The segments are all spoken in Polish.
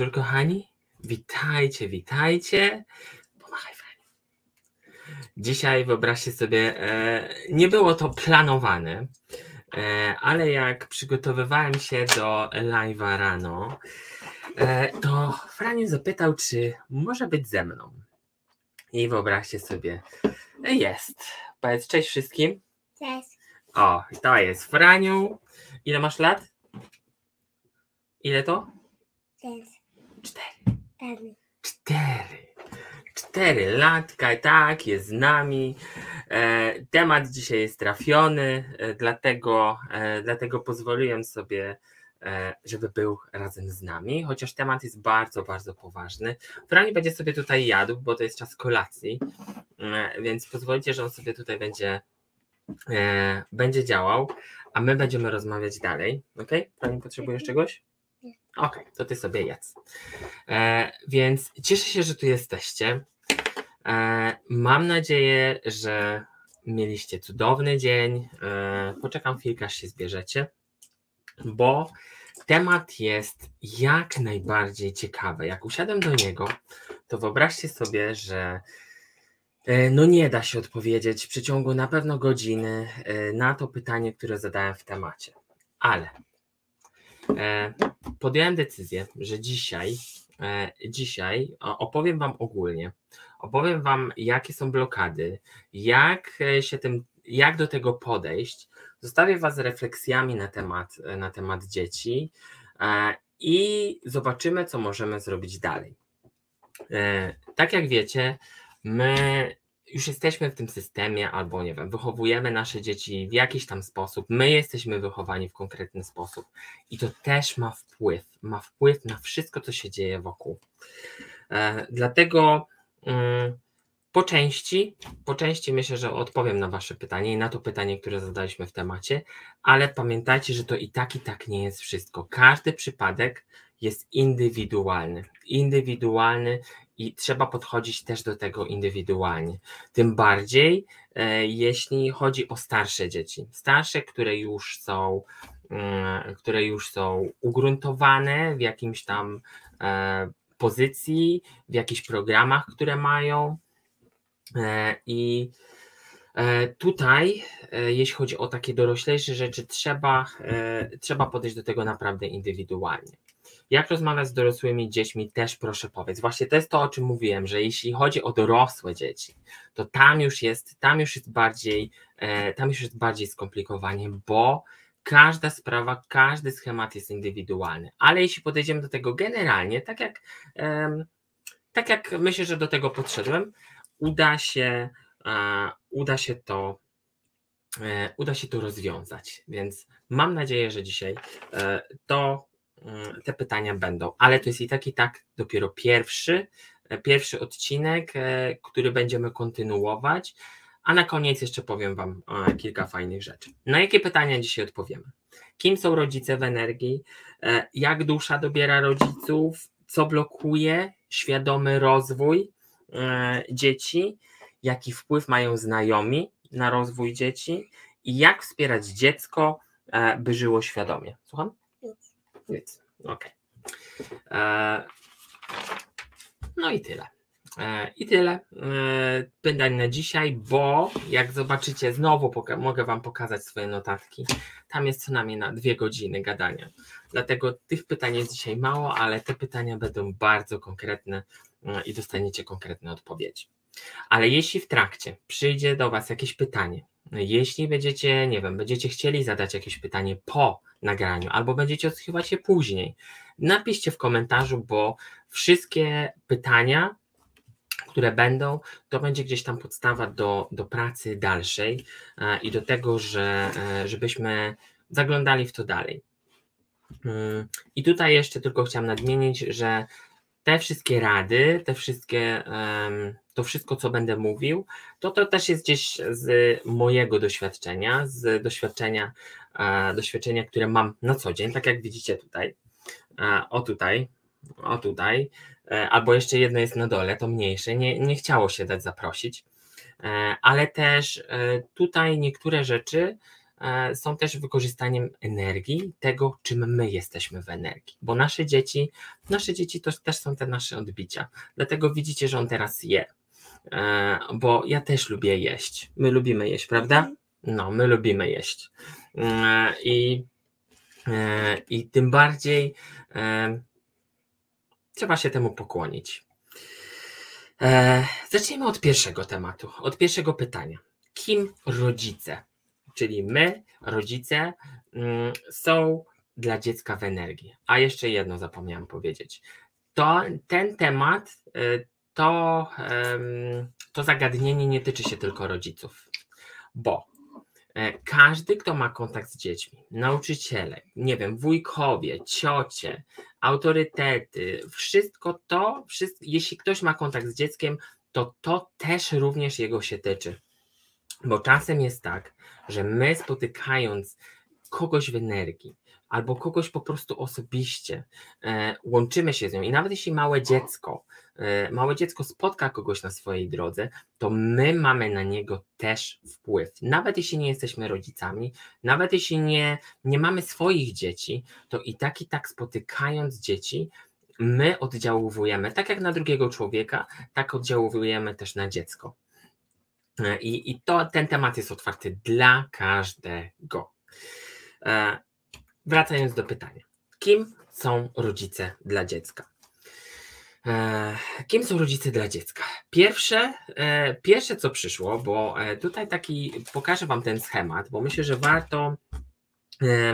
Wieczór, kochani. Witajcie, witajcie. Pomachaj fajnie. Dzisiaj wyobraźcie sobie, e, nie było to planowane, e, ale jak przygotowywałem się do live'a rano, e, to Franiu zapytał, czy może być ze mną. I wyobraźcie sobie, jest. Powiedz cześć wszystkim. Cześć. O, to jest Franiu. Ile masz lat? Ile to? Cześć. Cztery. Emi. Cztery. Cztery latka, tak, jest z nami. E, temat dzisiaj jest trafiony, e, dlatego, e, dlatego pozwoliłem sobie, żeby był razem z nami, chociaż temat jest bardzo, bardzo poważny. Frani będzie sobie tutaj jadł, bo to jest czas kolacji, e, więc pozwolicie, że on sobie tutaj będzie, będzie działał, a my będziemy rozmawiać dalej. Ok? Frani, potrzebujesz czegoś? Okej, to ty sobie jedz. E, więc cieszę się, że tu jesteście. E, mam nadzieję, że mieliście cudowny dzień. E, poczekam chwilkę, aż się zbierzecie, bo temat jest jak najbardziej ciekawy. Jak usiadłem do niego, to wyobraźcie sobie, że e, no nie da się odpowiedzieć w przeciągu na pewno godziny e, na to pytanie, które zadałem w temacie. Ale podjąłem decyzję, że dzisiaj, e, dzisiaj opowiem Wam ogólnie. Opowiem Wam, jakie są blokady, jak e, się tym, jak do tego podejść. Zostawię Was z refleksjami na temat, e, na temat dzieci e, i zobaczymy, co możemy zrobić dalej. E, Tak jak wiecie, my już jesteśmy w tym systemie, albo nie wiem, wychowujemy nasze dzieci w jakiś tam sposób. My jesteśmy wychowani w konkretny sposób. I to też ma wpływ, ma wpływ na wszystko, co się dzieje wokół. E, dlatego mm, po części, po części myślę, że odpowiem na Wasze pytanie i na to pytanie, które zadaliśmy w temacie, ale pamiętajcie, że to i tak, i tak nie jest wszystko. Każdy przypadek jest indywidualny. Indywidualny i trzeba podchodzić też do tego indywidualnie. Tym bardziej, e, jeśli chodzi o starsze dzieci. Starsze, które już są mm, które już są ugruntowane w jakimś tam e, pozycji, w jakichś programach, które mają. E, I tutaj, jeśli chodzi o takie doroślejsze rzeczy, trzeba, trzeba podejść do tego naprawdę indywidualnie. Jak rozmawiać z dorosłymi dziećmi, też proszę powiedz. Właśnie to jest to, o czym mówiłem, że jeśli chodzi o dorosłe dzieci, to tam już jest, tam już jest bardziej, e, tam już jest bardziej skomplikowanie, bo każda sprawa, każdy schemat jest indywidualny. Ale jeśli podejdziemy do tego generalnie, tak jak, tak jak myślę, że do tego podszedłem, uda się, uda się to, e, uda się to rozwiązać. Więc mam nadzieję, że dzisiaj e, to te pytania będą, ale to jest i tak i tak dopiero pierwszy, e, pierwszy odcinek, e, który będziemy kontynuować, a na koniec jeszcze powiem Wam e, kilka fajnych rzeczy. Na jakie pytania dzisiaj odpowiemy? Kim są rodzice w energii? Jak dusza dobiera rodziców? Co blokuje świadomy rozwój dzieci? Jaki wpływ mają znajomi na rozwój dzieci? I jak wspierać dziecko, by żyło świadomie? Słucham? Nic. Okej. E, No i tyle. E, I tyle e, pytań na dzisiaj, bo jak zobaczycie, znowu mogę Wam pokazać swoje notatki. Tam jest co najmniej na dwie godziny gadania. Dlatego tych pytań jest dzisiaj mało, ale te pytania będą bardzo konkretne i dostaniecie konkretne odpowiedzi. Ale jeśli w trakcie przyjdzie do Was jakieś pytanie, jeśli będziecie, nie wiem, będziecie chcieli zadać jakieś pytanie po nagraniu, albo będziecie odsłuchiwać je później, napiszcie w komentarzu, bo wszystkie pytania, które będą, to będzie gdzieś tam podstawa do, do pracy dalszej e, i do tego, że, e, żebyśmy zaglądali w to dalej. Mm, I tutaj jeszcze tylko chciałam nadmienić, że te wszystkie rady, te wszystkie, em, to wszystko, co będę mówił, to to też jest gdzieś z mojego doświadczenia, z doświadczenia, e, doświadczenia, które mam na co dzień, tak jak widzicie tutaj, e, o tutaj, o tutaj, e, albo jeszcze jedno jest na dole, to mniejsze, nie, nie chciało się dać zaprosić, ale też tutaj niektóre rzeczy są też wykorzystaniem energii, tego, czym my jesteśmy w energii. Bo nasze dzieci, nasze dzieci to też są te nasze odbicia. Dlatego widzicie, że on teraz je. E, bo ja też lubię jeść. My lubimy jeść, prawda? No, my lubimy jeść. E, I, i tym bardziej trzeba się temu pokłonić. Zacznijmy od pierwszego tematu, od pierwszego pytania kim rodzice, czyli my, rodzice, mm, są dla dziecka w energii. A jeszcze jedno zapomniałam powiedzieć. To, ten temat, to, to zagadnienie nie tyczy się tylko rodziców, bo e, każdy, kto ma kontakt z dziećmi, nauczyciele, nie wiem, wujkowie, ciocie, autorytety, wszystko to, wszystko, jeśli ktoś ma kontakt z dzieckiem, to to też również jego się tyczy. Bo czasem jest tak, że my spotykając kogoś w energii, albo kogoś po prostu osobiście, e, łączymy się z nią i nawet jeśli małe dziecko, e, małe dziecko spotka kogoś na swojej drodze, to my mamy na niego też wpływ. Nawet jeśli nie jesteśmy rodzicami, nawet jeśli nie, nie mamy swoich dzieci, to i tak i tak spotykając dzieci, my oddziałujemy, tak jak na drugiego człowieka, tak oddziałujemy też na dziecko. E, I, i to, ten temat jest otwarty dla każdego. E, wracając do pytania. Kim są rodzice dla dziecka? E, kim są rodzice dla dziecka? Pierwsze, pierwsze co przyszło, bo tutaj taki pokażę Wam ten schemat, bo myślę, że warto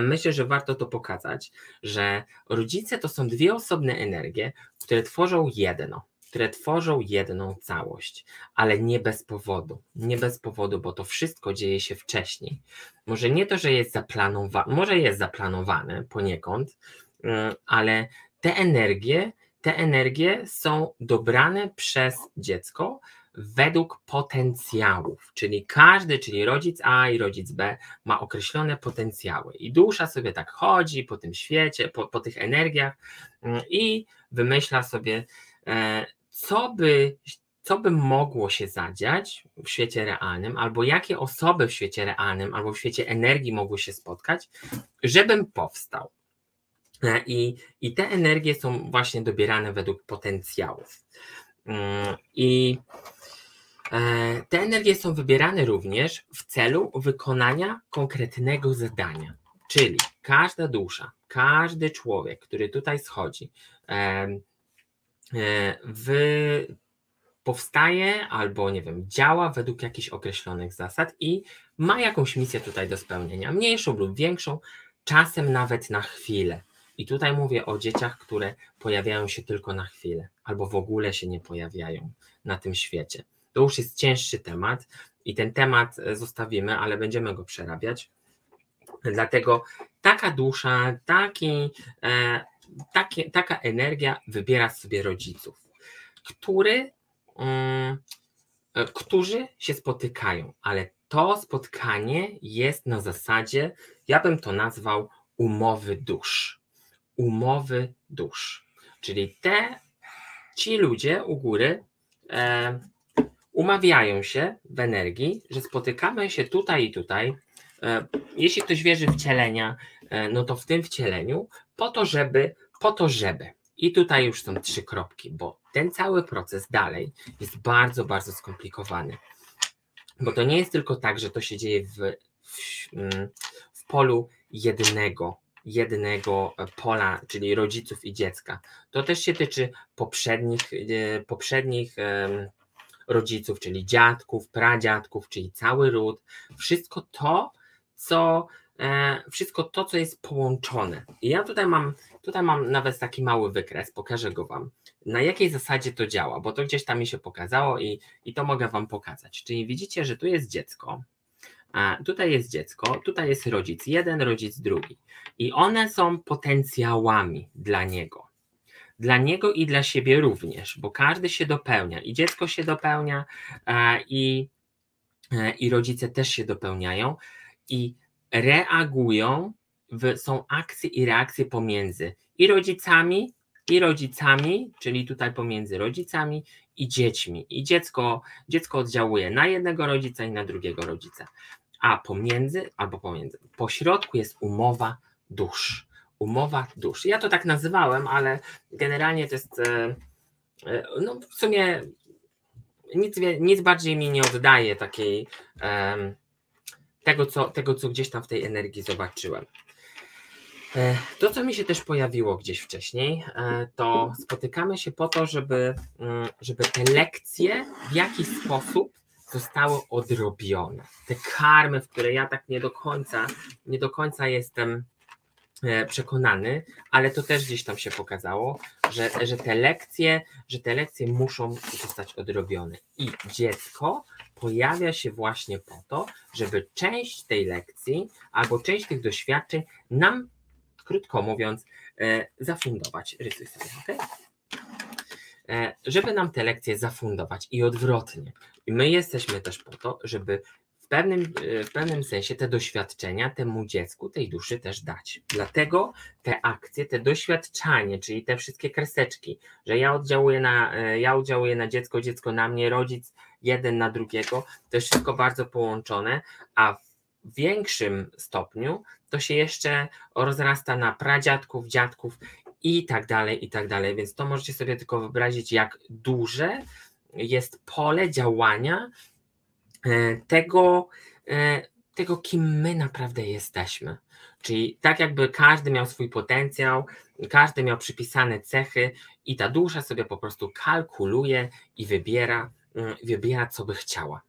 Myślę, że warto to pokazać, że rodzice to są dwie osobne energie, które tworzą jedno które tworzą jedną całość, ale nie bez powodu. Nie bez powodu, bo to wszystko dzieje się wcześniej. Może nie to, że jest zaplanowane, może jest zaplanowane poniekąd, mm, ale te energie, te energie są dobrane przez dziecko według potencjałów, czyli każdy, czyli rodzic A i rodzic B ma określone potencjały i dusza sobie tak chodzi po tym świecie, po, po tych energiach mm, i wymyśla sobie co by, co by mogło się zadziać w świecie realnym, albo jakie osoby w świecie realnym, albo w świecie energii mogły się spotkać, żebym powstał. E, I, I te energie są właśnie dobierane według potencjałów. Mm, I e, te energie są wybierane również w celu wykonania konkretnego zadania. Czyli każda dusza, każdy człowiek, który tutaj schodzi, E, w, powstaje albo nie wiem, działa według jakichś określonych zasad i ma jakąś misję tutaj do spełnienia, mniejszą lub większą, czasem nawet na chwilę. I tutaj mówię o dzieciach, które pojawiają się tylko na chwilę, albo w ogóle się nie pojawiają na tym świecie. To już jest cięższy temat i ten temat e, zostawimy, ale będziemy go przerabiać. Dlatego taka dusza, taki, e, takie, taka energia wybiera sobie rodziców, który, um, którzy się spotykają, ale to spotkanie jest na zasadzie, ja bym to nazwał umowy dusz. Umowy dusz. Czyli te, ci ludzie u góry e, umawiają się w energii, że spotykamy się tutaj i tutaj. E, jeśli ktoś wierzy w cielenia, e, no to w tym wcieleniu, po to, żeby po to, żeby. I tutaj już są trzy kropki, bo ten cały proces dalej jest bardzo, bardzo skomplikowany. Bo to nie jest tylko tak, że to się dzieje w, w, mm, w polu jednego, jednego pola, czyli rodziców i dziecka. To też się tyczy poprzednich, e, poprzednich rodziców, czyli dziadków, pradziadków, czyli cały ród. Wszystko to, co E, wszystko to, co jest połączone. I ja tutaj mam, tutaj mam nawet taki mały wykres, pokażę go Wam, na jakiej zasadzie to działa, bo to gdzieś tam mi się pokazało i, i to mogę Wam pokazać. Czyli widzicie, że tu jest dziecko, a tutaj jest dziecko, tutaj jest rodzic jeden, rodzic drugi. I one są potencjałami dla niego. Dla niego i dla siebie również, bo każdy się dopełnia. I dziecko się dopełnia, i, e, i rodzice też się dopełniają. I reagują, w, są akcje i reakcje pomiędzy i rodzicami, i rodzicami, czyli tutaj pomiędzy rodzicami i dziećmi. I dziecko, dziecko oddziałuje na jednego rodzica i na drugiego rodzica. a pomiędzy, albo pomiędzy, po środku jest umowa dusz. Umowa dusz. Ja to tak nazywałem, ale generalnie to jest, e, e, no w sumie nic, nic bardziej mi nie oddaje takiej, tego co, tego, co gdzieś tam w tej energii zobaczyłem. E, to, co mi się też pojawiło gdzieś wcześniej, to spotykamy się po to, żeby, mm, żeby te lekcje w jakiś sposób zostały odrobione. Te karmy, w które ja tak nie do końca, nie do końca jestem e, przekonany, ale to też gdzieś tam się pokazało, że, że te lekcje, że te lekcje muszą zostać odrobione. I dziecko pojawia się właśnie po to, żeby część tej lekcji albo część tych doświadczeń nam, krótko mówiąc, e, zafundować. Rysuj sobie, ok? E, żeby nam te lekcje zafundować i odwrotnie. I my jesteśmy też po to, żeby w pewnym, e, w pewnym sensie te doświadczenia temu dziecku, tej duszy też dać. Dlatego te akcje, te doświadczanie, czyli te wszystkie kreseczki, że ja oddziałuję na, e, ja oddziałuję na dziecko, dziecko na mnie, rodzic jeden na drugiego, to jest wszystko bardzo połączone, a w większym stopniu to się jeszcze rozrasta na pradziadków, dziadków i tak dalej, i tak dalej. Więc to możecie sobie tylko wyobrazić, jak duże jest pole działania tego, e, tego kim my naprawdę jesteśmy. Czyli tak jakby każdy miał swój potencjał, każdy miał przypisane cechy i ta dusza sobie po prostu kalkuluje i wybiera, mm, wybiera co by chciała.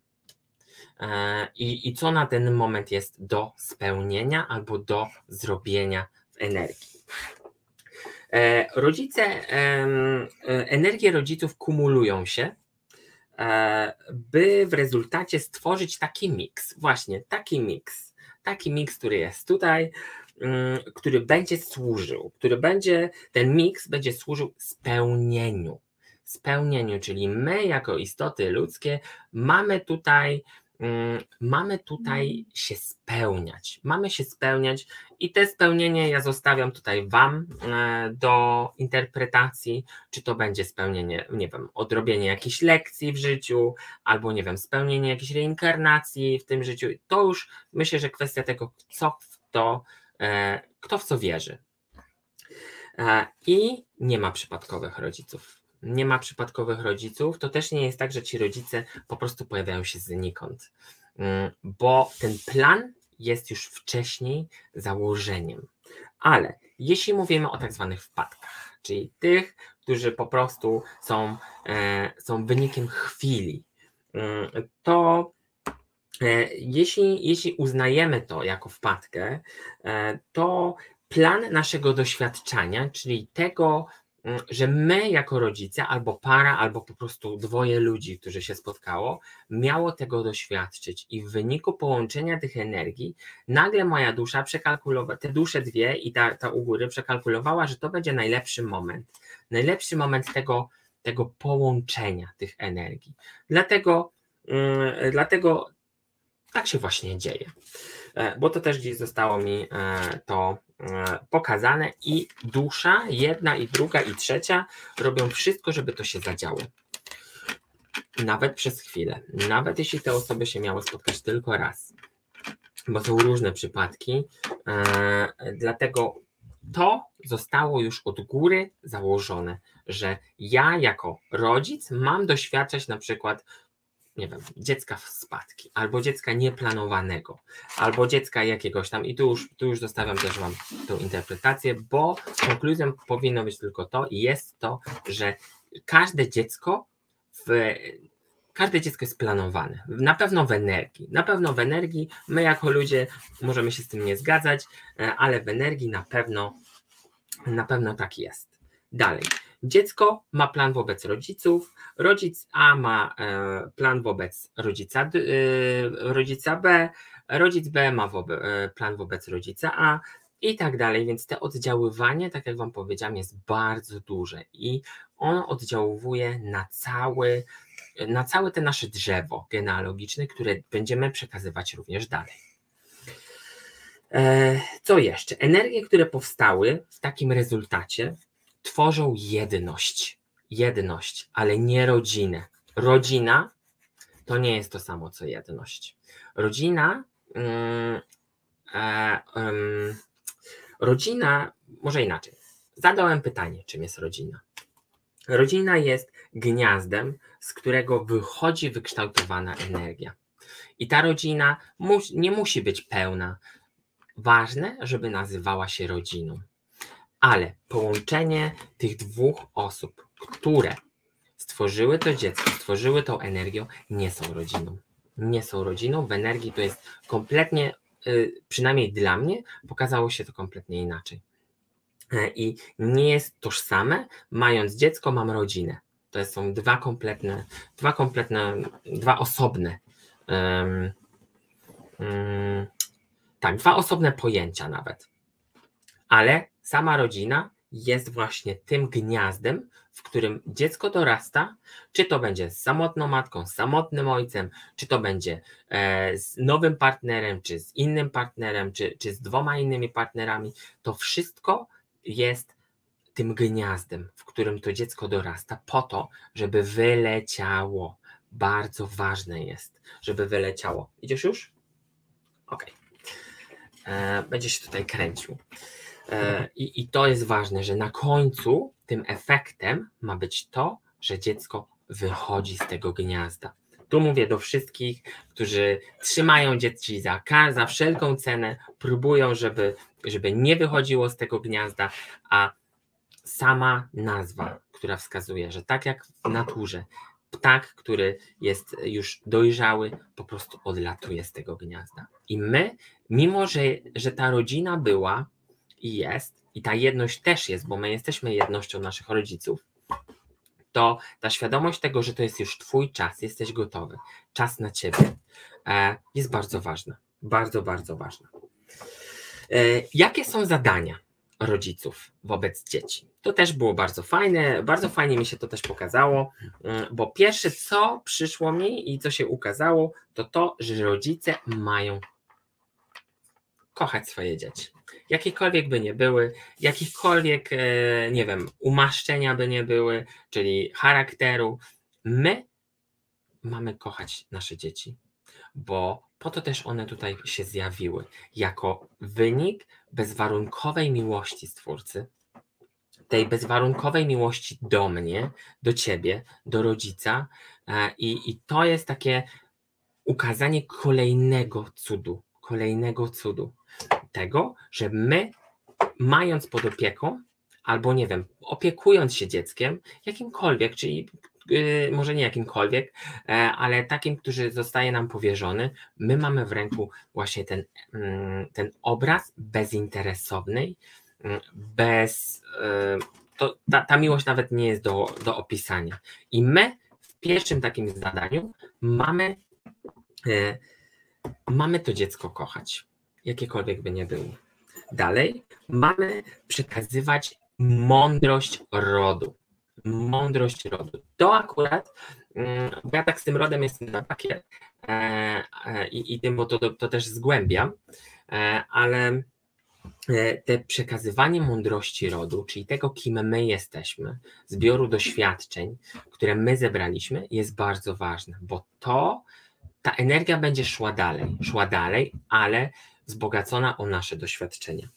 E, I, I co na ten moment jest do spełnienia albo do zrobienia w energii. E, rodzice, e, energie rodziców kumulują się, e, by w rezultacie stworzyć taki miks, właśnie taki miks, taki miks, który jest tutaj, mm, który będzie służył, który będzie, ten miks będzie służył spełnieniu. Spełnieniu, czyli my, jako istoty ludzkie, mamy tutaj mamy tutaj mm. się spełniać. Mamy się spełniać i te spełnienie ja zostawiam tutaj Wam e, do interpretacji, czy to będzie spełnienie, nie wiem, odrobienie jakiejś lekcji w życiu, albo nie wiem, spełnienie jakiejś reinkarnacji w tym życiu. To już myślę, że kwestia tego, co w to, e, kto w co wierzy. E, I nie ma przypadkowych rodziców nie ma przypadkowych rodziców, to też nie jest tak, że ci rodzice po prostu pojawiają się znikąd, mm, bo ten plan jest już wcześniej założeniem. Ale jeśli mówimy o tak zwanych wpadkach, czyli tych, którzy po prostu są, e, są wynikiem chwili, mm, to e, jeśli, jeśli uznajemy to jako wpadkę, e, to plan naszego doświadczenia, czyli tego, że my jako rodzice, albo para, albo po prostu dwoje ludzi, którzy się spotkało, miało tego doświadczyć. I w wyniku połączenia tych energii, nagle moja dusza przekalkulowała, te dusze dwie i ta, ta u góry przekalkulowała, że to będzie najlepszy moment, najlepszy moment tego, tego połączenia tych energii. Dlatego, yy, dlatego tak się właśnie dzieje, bo to też gdzieś zostało mi e, to E, pokazane i dusza, jedna i druga i trzecia robią wszystko, żeby to się zadziało. Nawet przez chwilę. Nawet jeśli te osoby się miały spotkać tylko raz. Bo są różne przypadki. E, dlatego to zostało już od góry założone, że ja jako rodzic mam doświadczać na przykład nie wiem, dziecka w spadki, albo dziecka nieplanowanego, albo dziecka jakiegoś tam. I tu już, tu już zostawiam też Wam tą interpretację, bo konkluzją powinno być tylko to, i jest to, że każde dziecko w każde dziecko jest planowane. Na pewno w energii. Na pewno w energii. My jako ludzie możemy się z tym nie zgadzać, e, ale w energii na pewno na pewno tak jest. Dalej. Dziecko ma plan wobec rodziców, rodzic A ma e, plan wobec rodzica, e, rodzica B, rodzic B ma e, plan wobec rodzica A i tak dalej. Więc te oddziaływanie, tak jak Wam powiedziałam, jest bardzo duże i ono oddziałuje na cały, na całe te nasze drzewo genealogiczne, które będziemy przekazywać również dalej. Co jeszcze? Energie, które powstały w takim rezultacie, tworzą jedność. Jedność, ale nie rodzinę. Rodzina to nie jest to samo co jedność. Rodzina mm, e, rodzina, może inaczej. Zadałem pytanie, czym jest rodzina. Rodzina jest gniazdem, z którego wychodzi wykształtowana energia. I ta rodzina nie musi być pełna. Ważne, żeby nazywała się rodziną. Ale połączenie tych dwóch osób, które stworzyły to dziecko, stworzyły tą energię, nie są rodziną. Nie są rodziną. W energii to jest kompletnie, y, przynajmniej dla mnie, pokazało się to kompletnie inaczej. E, I nie jest tożsame, mając dziecko, mam rodzinę. To są dwa kompletne, dwa kompletne, dwa osobne. Um, um, tak, dwa osobne pojęcia nawet. Ale sama rodzina jest właśnie tym gniazdem, w którym dziecko dorasta, czy to będzie z samotną matką, z samotnym ojcem, czy to będzie e, z nowym partnerem, czy z innym partnerem, czy, czy z dwoma innymi partnerami, to wszystko jest tym gniazdem, w którym to dziecko dorasta, po to, żeby wyleciało. Bardzo ważne jest, żeby wyleciało. Idziesz już? Ok. E, będzie się tutaj kręcił. E, i, I to jest ważne, że na końcu tym efektem ma być to, że dziecko wychodzi z tego gniazda. Tu mówię do wszystkich, którzy trzymają dzieci za, za wszelką cenę, próbują, żeby, żeby nie wychodziło z tego gniazda, a sama nazwa, która wskazuje, że tak jak w naturze, ptak, który jest już dojrzały, po prostu odlatuje z tego gniazda. I my, mimo że, że ta rodzina była i jest, i ta jedność też jest, bo my jesteśmy jednością naszych rodziców, to ta świadomość tego, że to jest już Twój czas, jesteś gotowy, czas na Ciebie, e, jest bardzo ważna. Bardzo, bardzo ważna. E, jakie są zadania rodziców wobec dzieci? To też było bardzo fajne, bardzo fajnie mi się to też pokazało, e, bo pierwsze co przyszło mi i co się ukazało, to to, że rodzice mają kochać swoje dzieci jakiekolwiek by nie były, jakichkolwiek, e, nie wiem, umaszczenia by nie były, czyli charakteru, my mamy kochać nasze dzieci, bo po to też one tutaj się zjawiły, jako wynik bezwarunkowej miłości Stwórcy, tej bezwarunkowej miłości do mnie, do ciebie, do rodzica. E, I, I to jest takie ukazanie kolejnego cudu, kolejnego cudu tego, że my, mając pod opieką, albo nie wiem, opiekując się dzieckiem, jakimkolwiek, czyli yy, może nie jakimkolwiek, yy, ale takim, który zostaje nam powierzony, my mamy w ręku właśnie ten, yy, ten obraz bezinteresowny, mm, bez. Y, to, ta, ta miłość nawet nie jest do, do opisania. I my w pierwszym takim zadaniu mamy, y, mamy to dziecko kochać jakiekolwiek by nie było. Dalej mamy przekazywać mądrość rodu. Mądrość rodu. To akurat, mm, bo ja tak z tym rodem jestem na pakiet e, e, i, i tym, bo to, to, to też zgłębiam, e, ale te przekazywanie mądrości rodu, czyli tego, kim my jesteśmy, zbioru doświadczeń, które my zebraliśmy, jest bardzo ważne, bo to, ta energia będzie szła dalej, szła dalej, ale wzbogacona o nasze doświadczenia.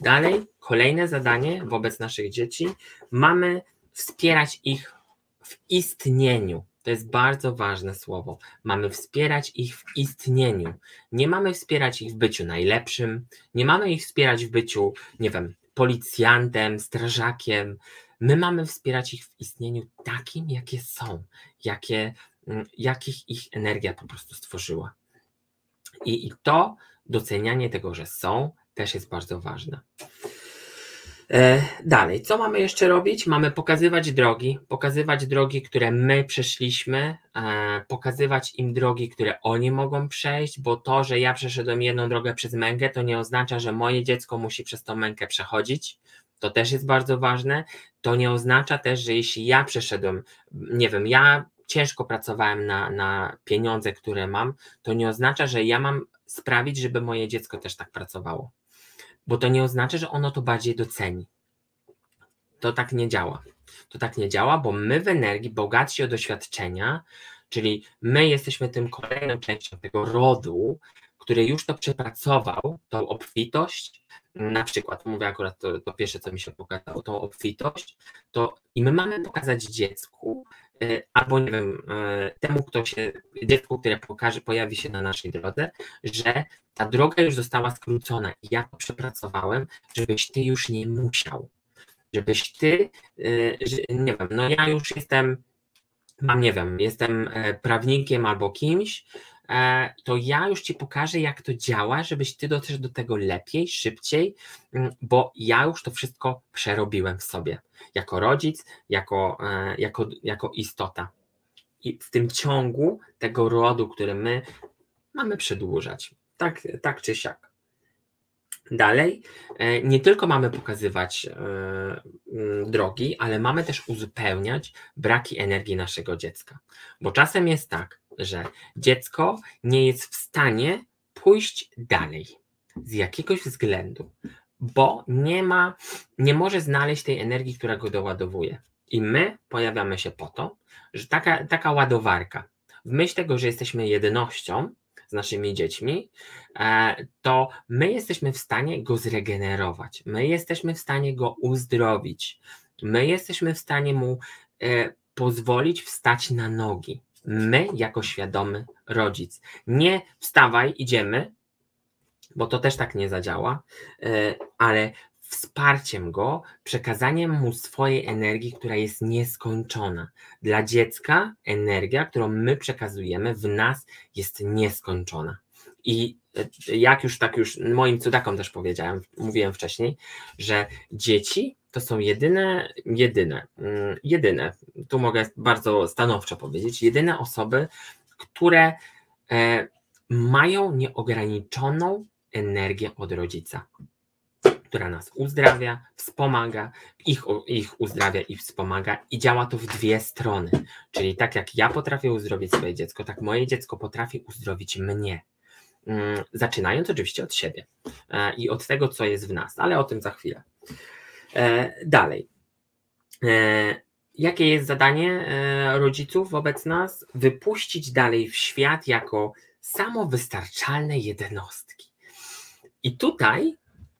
Dalej, kolejne zadanie wobec naszych dzieci mamy wspierać ich w istnieniu. To jest bardzo ważne słowo. Mamy wspierać ich w istnieniu. Nie mamy wspierać ich w byciu najlepszym, nie mamy ich wspierać w byciu, nie wiem, policjantem, strażakiem. My mamy wspierać ich w istnieniu takim, jakie są, jakie, mm, jakich ich energia po prostu stworzyła. I, i to docenianie tego, że są, też jest bardzo ważne. E, dalej, co mamy jeszcze robić? Mamy pokazywać drogi, pokazywać drogi, które my przeszliśmy, e, pokazywać im drogi, które oni mogą przejść, bo to, że ja przeszedłem jedną drogę przez mękę, to nie oznacza, że moje dziecko musi przez tą mękę przechodzić. To też jest bardzo ważne. To nie oznacza też, że jeśli ja przeszedłem, nie wiem, ja ciężko pracowałem na, na pieniądze, które mam, to nie oznacza, że ja mam sprawić, żeby moje dziecko też tak pracowało. Bo to nie oznacza, że ono to bardziej doceni. To tak nie działa. To tak nie działa, bo my w energii, bogatsi o doświadczenia, czyli my jesteśmy tym kolejną częścią tego rodu, który już to przepracował, tą obfitość, na przykład, mówię akurat to, to pierwsze, co mi się pokazało, tą obfitość, to i my mamy pokazać dziecku, albo nie wiem, e, temu, kto się, dziecku, które pokaże, pojawi się na naszej drodze, że ta droga już została skrócona i ja to przepracowałem, żebyś ty już nie musiał. Żebyś ty, e, nie wiem, no ja już jestem, mam, nie wiem, jestem prawnikiem albo kimś, E, to ja już Ci pokażę, jak to działa, żebyś Ty doszedł do tego lepiej, szybciej, mm, bo ja już to wszystko przerobiłem w sobie, jako rodzic, jako, e, jako, jako istota. I w tym ciągu tego rodu, który my mamy przedłużać, tak, tak czy siak. Dalej, e, nie tylko mamy pokazywać mm, drogi, ale mamy też uzupełniać braki energii naszego dziecka. Bo czasem jest tak, że dziecko nie jest w stanie pójść dalej z jakiegoś względu, bo nie ma, nie może znaleźć tej energii, która go doładowuje. I my pojawiamy się po to, że taka, taka ładowarka, w myśl tego, że jesteśmy jednością z naszymi dziećmi, e, to my jesteśmy w stanie go zregenerować, my jesteśmy w stanie go uzdrowić, my jesteśmy w stanie mu e, pozwolić wstać na nogi my jako świadomy rodzic. Nie wstawaj, idziemy, bo to też tak nie zadziała, e, ale wsparciem go, przekazaniem mu swojej energii, która jest nieskończona. Dla dziecka energia, którą my przekazujemy w nas jest nieskończona. I e, jak już tak już moim cudakom też powiedziałem, mówiłem wcześniej, że dzieci to są jedyne, jedyne, mm, jedyne, tu mogę bardzo stanowczo powiedzieć, jedyne osoby, które e, mają nieograniczoną energię od rodzica, która nas uzdrawia, wspomaga, ich, ich uzdrawia i wspomaga i działa to w dwie strony. Czyli tak jak ja potrafię uzdrowić swoje dziecko, tak moje dziecko potrafi uzdrowić mnie. Mm, zaczynając oczywiście od siebie e, i od tego, co jest w nas, ale o tym za chwilę. E, dalej. E, jakie jest zadanie e, rodziców wobec nas? Wypuścić dalej w świat jako samowystarczalne jednostki. I tutaj,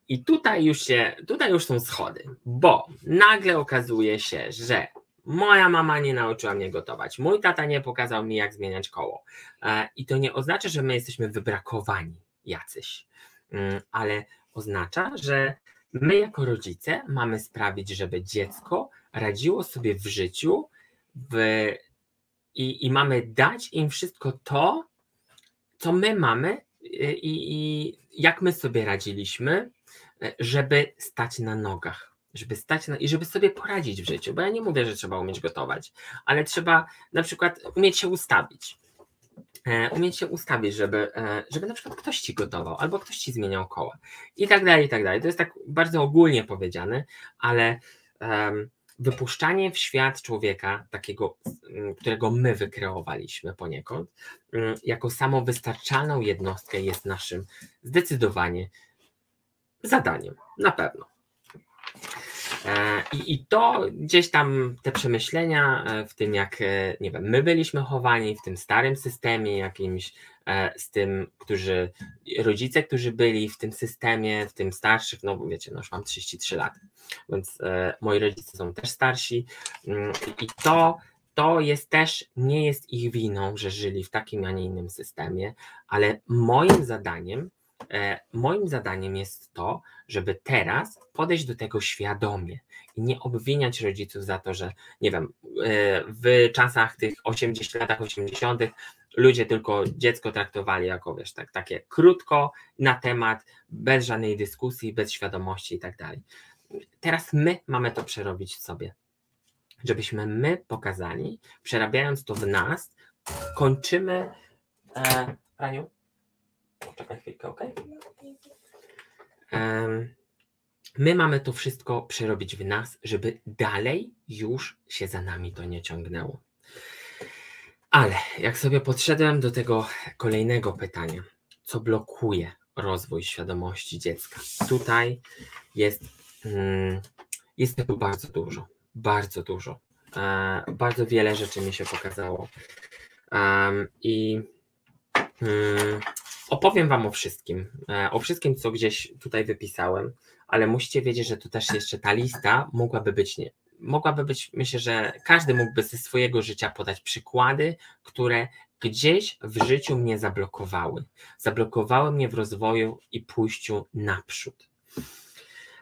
i tutaj już się, tutaj już są schody, bo nagle okazuje się, że moja mama nie nauczyła mnie gotować, mój tata nie pokazał mi, jak zmieniać koło. I to nie oznacza, że my jesteśmy wybrakowani jacyś, mm, ale oznacza, że My, jako rodzice, mamy sprawić, żeby dziecko radziło sobie w życiu w, i, i mamy dać im wszystko to, co my mamy i, i jak my sobie radziliśmy, żeby stać na nogach żeby stać na, i żeby sobie poradzić w życiu, bo ja nie mówię, że trzeba umieć gotować, ale trzeba na przykład umieć się ustawić. E, umieć się ustawić, żeby, e, żeby na przykład ktoś ci gotował, albo ktoś ci zmieniał koła i tak dalej, i tak dalej. To jest tak bardzo ogólnie powiedziane, ale um, wypuszczanie w świat człowieka, takiego, którego my wykreowaliśmy poniekąd, um, jako samowystarczalną jednostkę jest naszym zdecydowanie zadaniem, na pewno. E, I, I to gdzieś tam te przemyślenia e, w tym, jak e, nie wiem, my byliśmy chowani w tym starym systemie jakimś, z tym, którzy rodzice, którzy byli w tym systemie, w tym starszych, no wiecie, no już mam 33 lat, więc moi rodzice są też starsi. Mm, i to to jest też, nie jest ich winą, że żyli w takim, a nie innym systemie, ale moim zadaniem moim zadaniem jest to, żeby teraz podejść do tego świadomie i nie obwiniać rodziców za to, że nie wiem, e, w czasach tych 80 latach 80 ludzie tylko dziecko traktowali jako wiesz, tak, takie krótko na temat, bez żadnej dyskusji, bez świadomości i tak dalej. Teraz my mamy to przerobić w sobie. Żebyśmy my pokazali, przerabiając to w nas, kończymy. E, Raniu, Poczekaj chwilkę, ok? My mamy to wszystko przerobić w nas, żeby dalej już się za nami to nie ciągnęło. Ale jak sobie podszedłem do tego kolejnego pytania, co blokuje rozwój świadomości dziecka? Tutaj jest, mm, jest tego bardzo dużo, bardzo dużo. E, bardzo wiele rzeczy mi się pokazało. I mm, opowiem Wam o wszystkim, e, o wszystkim, co gdzieś tutaj wypisałem, ale musicie wiedzieć, że tu też jeszcze ta lista mogłaby być nie, mogłaby być, myślę, że każdy mógłby ze swojego życia podać przykłady, które gdzieś w życiu mnie zablokowały. Zablokowały mnie w rozwoju i pójściu naprzód.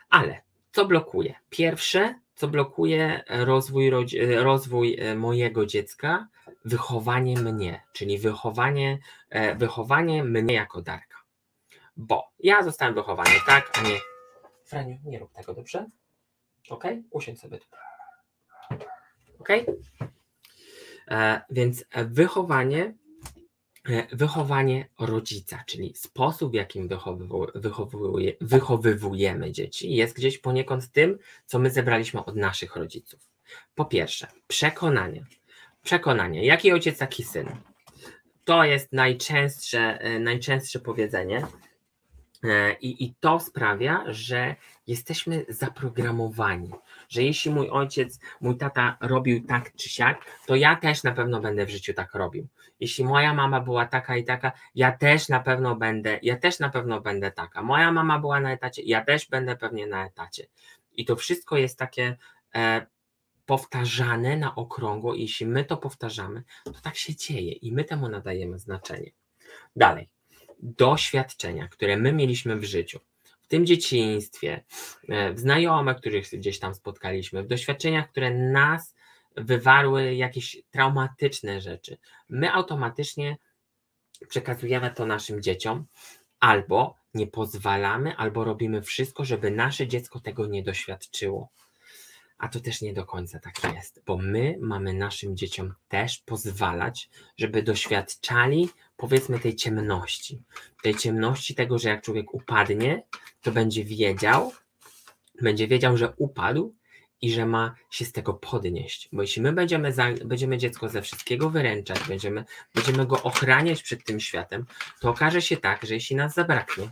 Ale co blokuje? Pierwsze, co blokuje rozwój, rozwój e, mojego dziecka, wychowanie mnie, czyli wychowanie, e, wychowanie mnie jako Darka. Bo ja zostałem wychowany tak, a nie. Franiu, nie rób tego, dobrze? Ok? Usiądź sobie tu. Ok? E, więc wychowanie, e, wychowanie rodzica, czyli sposób, w jakim wychowuje, wychowywujemy dzieci, jest gdzieś poniekąd tym, co my zebraliśmy od naszych rodziców. Po pierwsze, przekonanie. Przekonanie. Jaki ojciec, taki syn. To jest najczęstsze, e, najczęstsze powiedzenie. E, I, I to sprawia, że jesteśmy zaprogramowani, że jeśli mój ojciec, mój tata robił tak czy siak, to ja też na pewno będę w życiu tak robił. Jeśli moja mama była taka i taka, ja też na pewno będę, ja też na pewno będę taka. Moja mama była na etacie, ja też będę pewnie na etacie. I to wszystko jest takie e, powtarzane na okrągło. I jeśli my to powtarzamy, to tak się dzieje i my temu nadajemy znaczenie. Dalej doświadczenia, które my mieliśmy w życiu, tym dzieciństwie, e, w znajomych, których gdzieś tam spotkaliśmy, w doświadczeniach, które nas wywarły jakieś traumatyczne rzeczy, my automatycznie przekazujemy to naszym dzieciom, albo nie pozwalamy, albo robimy wszystko, żeby nasze dziecko tego nie doświadczyło. A to też nie do końca tak jest, bo my mamy naszym dzieciom też pozwalać, żeby doświadczali powiedzmy tej ciemności. Tej ciemności tego, że jak człowiek upadnie, to będzie wiedział, będzie wiedział, że upadł i że ma się z tego podnieść. Bo jeśli my będziemy, za, będziemy dziecko ze wszystkiego wyręczać, będziemy, będziemy go ochraniać przed tym światem, to okaże się tak, że jeśli nas zabraknie,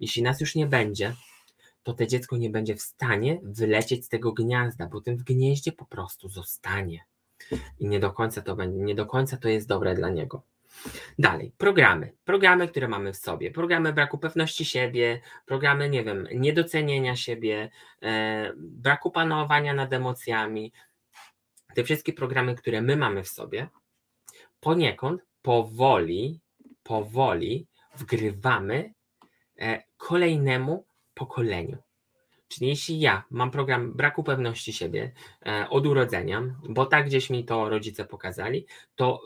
jeśli nas już nie będzie, to to dziecko nie będzie w stanie wylecieć z tego gniazda, bo tym w gnieździe po prostu zostanie. I nie do końca to będzie, nie do końca to jest dobre dla niego. Dalej, programy. Programy, które mamy w sobie. Programy braku pewności siebie, programy, nie wiem, niedocenienia siebie, e, braku panowania nad emocjami. Te wszystkie programy, które my mamy w sobie, poniekąd powoli, powoli wgrywamy e, kolejnemu pokoleniu. Czyli jeśli ja mam program braku pewności siebie e, od urodzenia, bo tak gdzieś mi to rodzice pokazali, to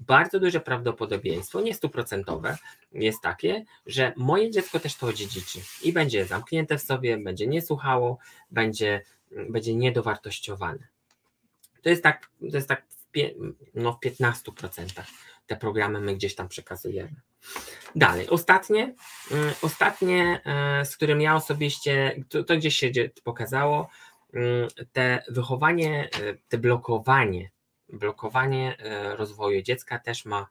bardzo duże prawdopodobieństwo, nie stuprocentowe, jest takie, że moje dziecko też to odziedziczy i będzie zamknięte w sobie, będzie nie słuchało, będzie, będzie niedowartościowane. To jest tak, to jest tak w, pie, no w 15% te programy my gdzieś tam przekazujemy. Dalej, ostatnie, mm, ostatnie, e, z którym ja osobiście, to, to gdzieś się pokazało, mm, te wychowanie, e, te blokowanie, blokowanie e, rozwoju dziecka też ma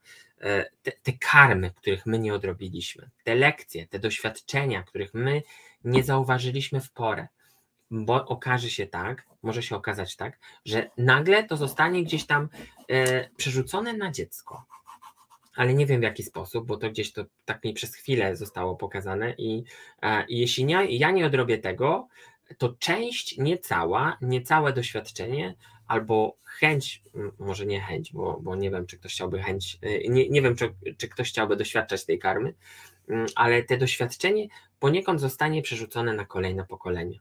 te, te karmy, których my nie odrobiliśmy, te lekcje, te doświadczenia, których my nie zauważyliśmy w porę, bo okaże się tak, może się okazać tak, że nagle to zostanie gdzieś tam przerzucone na dziecko ale nie wiem w jaki sposób, bo to gdzieś to tak mi przez chwilę zostało pokazane i, i jeśli nie, ja nie odrobię tego, to część, nie cała, nie całe doświadczenie albo chęć, może nie chęć, bo, bo nie wiem, czy ktoś chciałby chęć, e, nie, nie wiem, czy, czy ktoś chciałby doświadczać tej karmy, ale te doświadczenie poniekąd zostanie przerzucone na kolejne pokolenie.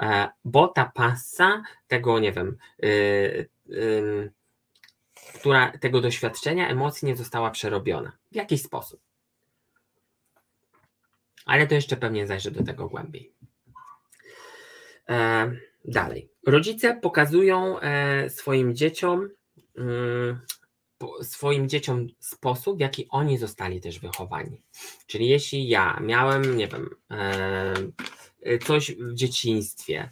E, bo ta pasa tego, nie wiem, yy, yy, która tego doświadczenia, emocji nie została przerobiona w jakiś sposób. Ale to jeszcze pewnie zajrzę do tego głębiej. E, dalej. Rodzice pokazują e, swoim dzieciom mm, swoim dzieciom sposób, w jaki oni zostali też wychowani. Czyli jeśli ja miałem, nie wiem, e, coś w dzieciństwie,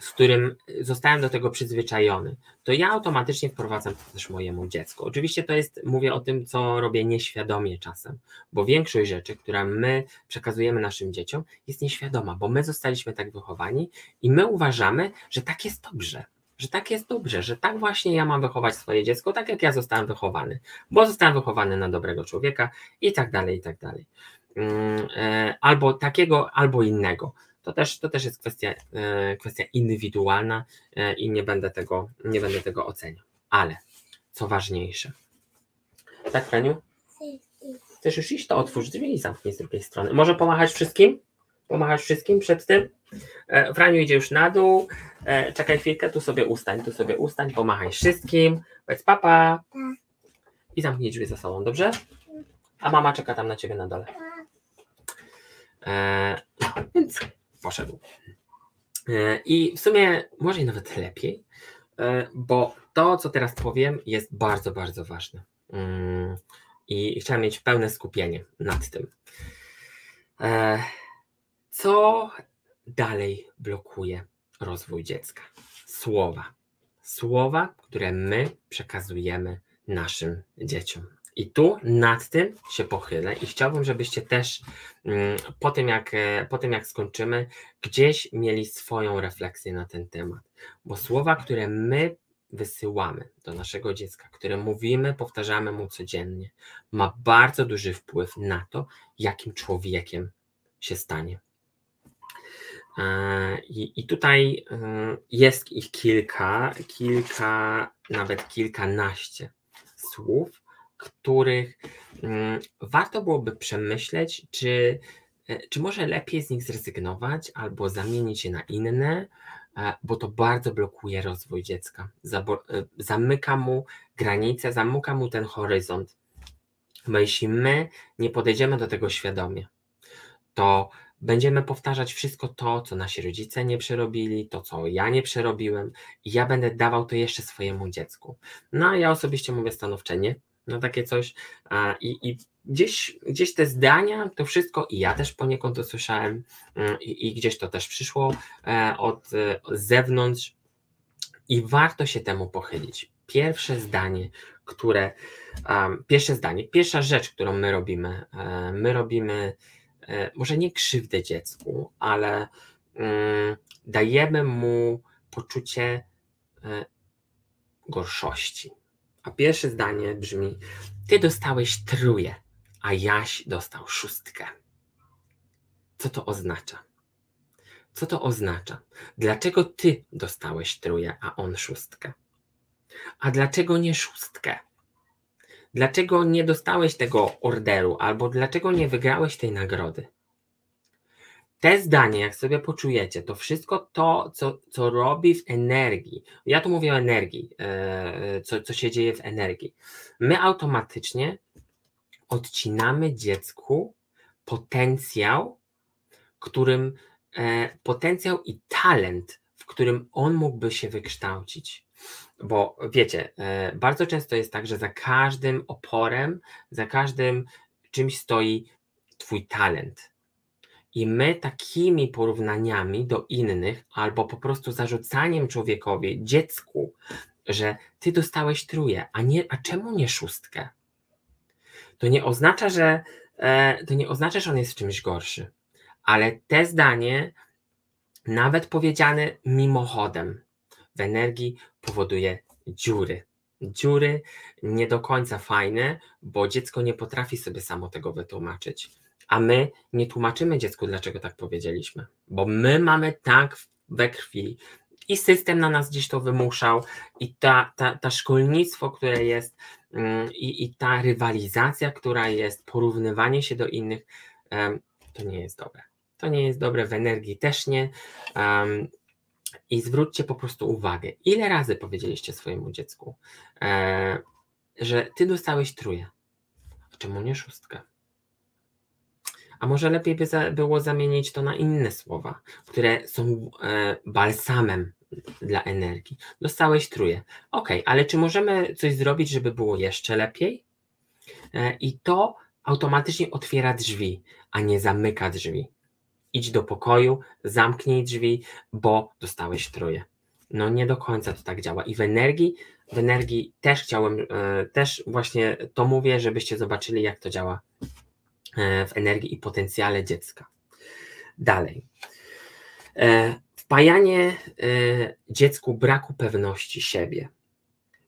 z którym zostałem do tego przyzwyczajony, to ja automatycznie wprowadzam to też mojemu dziecku. Oczywiście to jest, mówię o tym, co robię nieświadomie czasem, bo większość rzeczy, które my przekazujemy naszym dzieciom, jest nieświadoma, bo my zostaliśmy tak wychowani i my uważamy, że tak jest dobrze. że tak jest dobrze, że tak właśnie ja mam wychować swoje dziecko, tak jak ja zostałem wychowany, bo zostałem wychowany na dobrego człowieka i tak dalej, i tak dalej. Mm, e, albo takiego, albo innego. To też, to też jest kwestia, e, kwestia indywidualna e, i nie będę tego, nie będę tego oceniał. Ale co ważniejsze. Tak, Franiu? Chcesz już iść? To otwórz drzwi i zamknij z drugiej strony. Może pomachać wszystkim? Pomachać wszystkim przed tym? Franiu idzie już na dół. Czekaj chwilkę, tu sobie ustań, tu sobie ustań, pomachaj wszystkim. Powiedz papa. I zamknij drzwi za sobą, dobrze? A mama czeka tam na ciebie na dole. E, no, więc poszedł. E, I w sumie może i nawet lepiej, e, bo to, co teraz powiem, jest bardzo, bardzo ważne. Mm, I chciałem mieć pełne skupienie nad tym. Co dalej blokuje rozwój dziecka? Słowa. Słowa, które my przekazujemy naszym dzieciom. I tu nad tym się pochylę i chciałbym, żebyście też mm, po tym, jak, e, po tym jak skończymy, gdzieś mieli swoją refleksję na ten temat. Bo słowa, które my wysyłamy do naszego dziecka, które mówimy, powtarzamy mu codziennie, ma bardzo duży wpływ na to, jakim człowiekiem się stanie. E, I, I tutaj e, jest ich kilka, kilka, nawet kilkanaście słów, których mm, warto byłoby przemyśleć, czy, e, czy może lepiej z nich zrezygnować albo zamienić je na inne, e, bo to bardzo blokuje rozwój dziecka. E, zamyka mu granice, zamyka mu ten horyzont. Bo jeśli my nie podejdziemy do tego świadomie, to będziemy powtarzać wszystko to, co nasi rodzice nie przerobili, to, co ja nie przerobiłem, i ja będę dawał to jeszcze swojemu dziecku. No a ja osobiście mówię stanowcze nie, no takie coś. I, i gdzieś, gdzieś te zdania, to wszystko, i ja też poniekąd to słyszałem, mm, i, i gdzieś to też przyszło e, od, e, z zewnątrz, i warto się temu pochylić. Pierwsze zdanie, które, um, pierwsze zdanie, pierwsza rzecz, którą my robimy, e, my robimy może nie krzywdę dziecku, ale um, dajemy mu poczucie gorszości. A pierwsze zdanie brzmi: Ty dostałeś truje, a Jaś dostał szóstkę. Co to oznacza? Co to oznacza? Dlaczego ty dostałeś truje, a on szóstkę? A dlaczego nie szóstkę? Dlaczego nie dostałeś tego orderu, albo dlaczego nie wygrałeś tej nagrody? Te zdanie, jak sobie poczujecie, to wszystko to, co, co robi w energii, ja tu mówię o energii, e, co, co się dzieje w energii, my automatycznie odcinamy dziecku potencjał, którym e, potencjał i talent, w którym on mógłby się wykształcić. Bo wiecie, e, bardzo często jest tak, że za każdym oporem, za każdym czymś stoi Twój talent i my takimi porównaniami do innych, albo po prostu zarzucaniem człowiekowi, dziecku, że ty dostałeś truje, a, nie, a czemu nie szóstkę? To nie oznacza, że e, to nie oznacza, że on jest w czymś gorszy, ale te zdanie, nawet powiedziane mimochodem, w energii powoduje dziury. Dziury nie do końca fajne, bo dziecko nie potrafi sobie samo tego wytłumaczyć a my nie tłumaczymy dziecku, dlaczego tak powiedzieliśmy, bo my mamy tak we krwi i system na nas gdzieś to wymuszał, i ta, ta, ta szkolnictwo, które jest, mm, i, i ta rywalizacja, która jest, porównywanie się do innych, to nie jest dobre. To nie jest dobre, w energii też nie. I zwróćcie po prostu uwagę, ile razy powiedzieliście swojemu dziecku, e, że ty dostałeś truje, a czemu nie szóstkę? A może lepiej by za, było zamienić to na inne słowa, które są e, balsamem dla energii. Dostałeś truje. Ok, ale czy możemy coś zrobić, żeby było jeszcze lepiej? E, I to automatycznie otwiera drzwi, a nie zamyka drzwi. Idź do pokoju, zamknij drzwi, bo dostałeś truje. No nie do końca to tak działa. I w energii, w energii też chciałem, e, też właśnie to mówię, żebyście zobaczyli, jak to działa w energii i potencjale dziecka. Dalej. E, Wpajanie y, dziecku braku pewności siebie.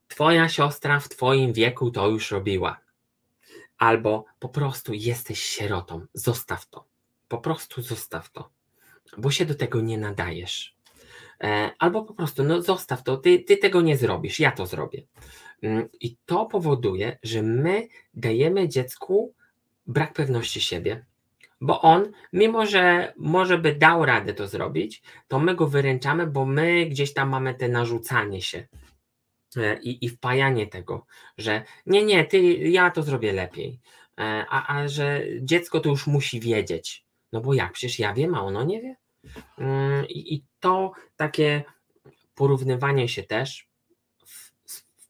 Twoja siostra w Twoim wieku to już robiła. Albo po prostu jesteś sierotą, zostaw to. Po prostu zostaw to, bo się do tego nie nadajesz. E, albo po prostu, no zostaw to, ty, ty tego nie zrobisz, ja to zrobię. Mm, I to powoduje, że my dajemy dziecku brak pewności siebie, bo on, mimo że może by dał radę to zrobić, to my go wyręczamy, bo my gdzieś tam mamy te narzucanie się e, i, i wpajanie tego, że nie, nie, ty, ja to zrobię lepiej, e, a, a że dziecko to już musi wiedzieć, no bo jak, przecież ja wiem, a ono nie wie. Mm, I, i to takie porównywanie się też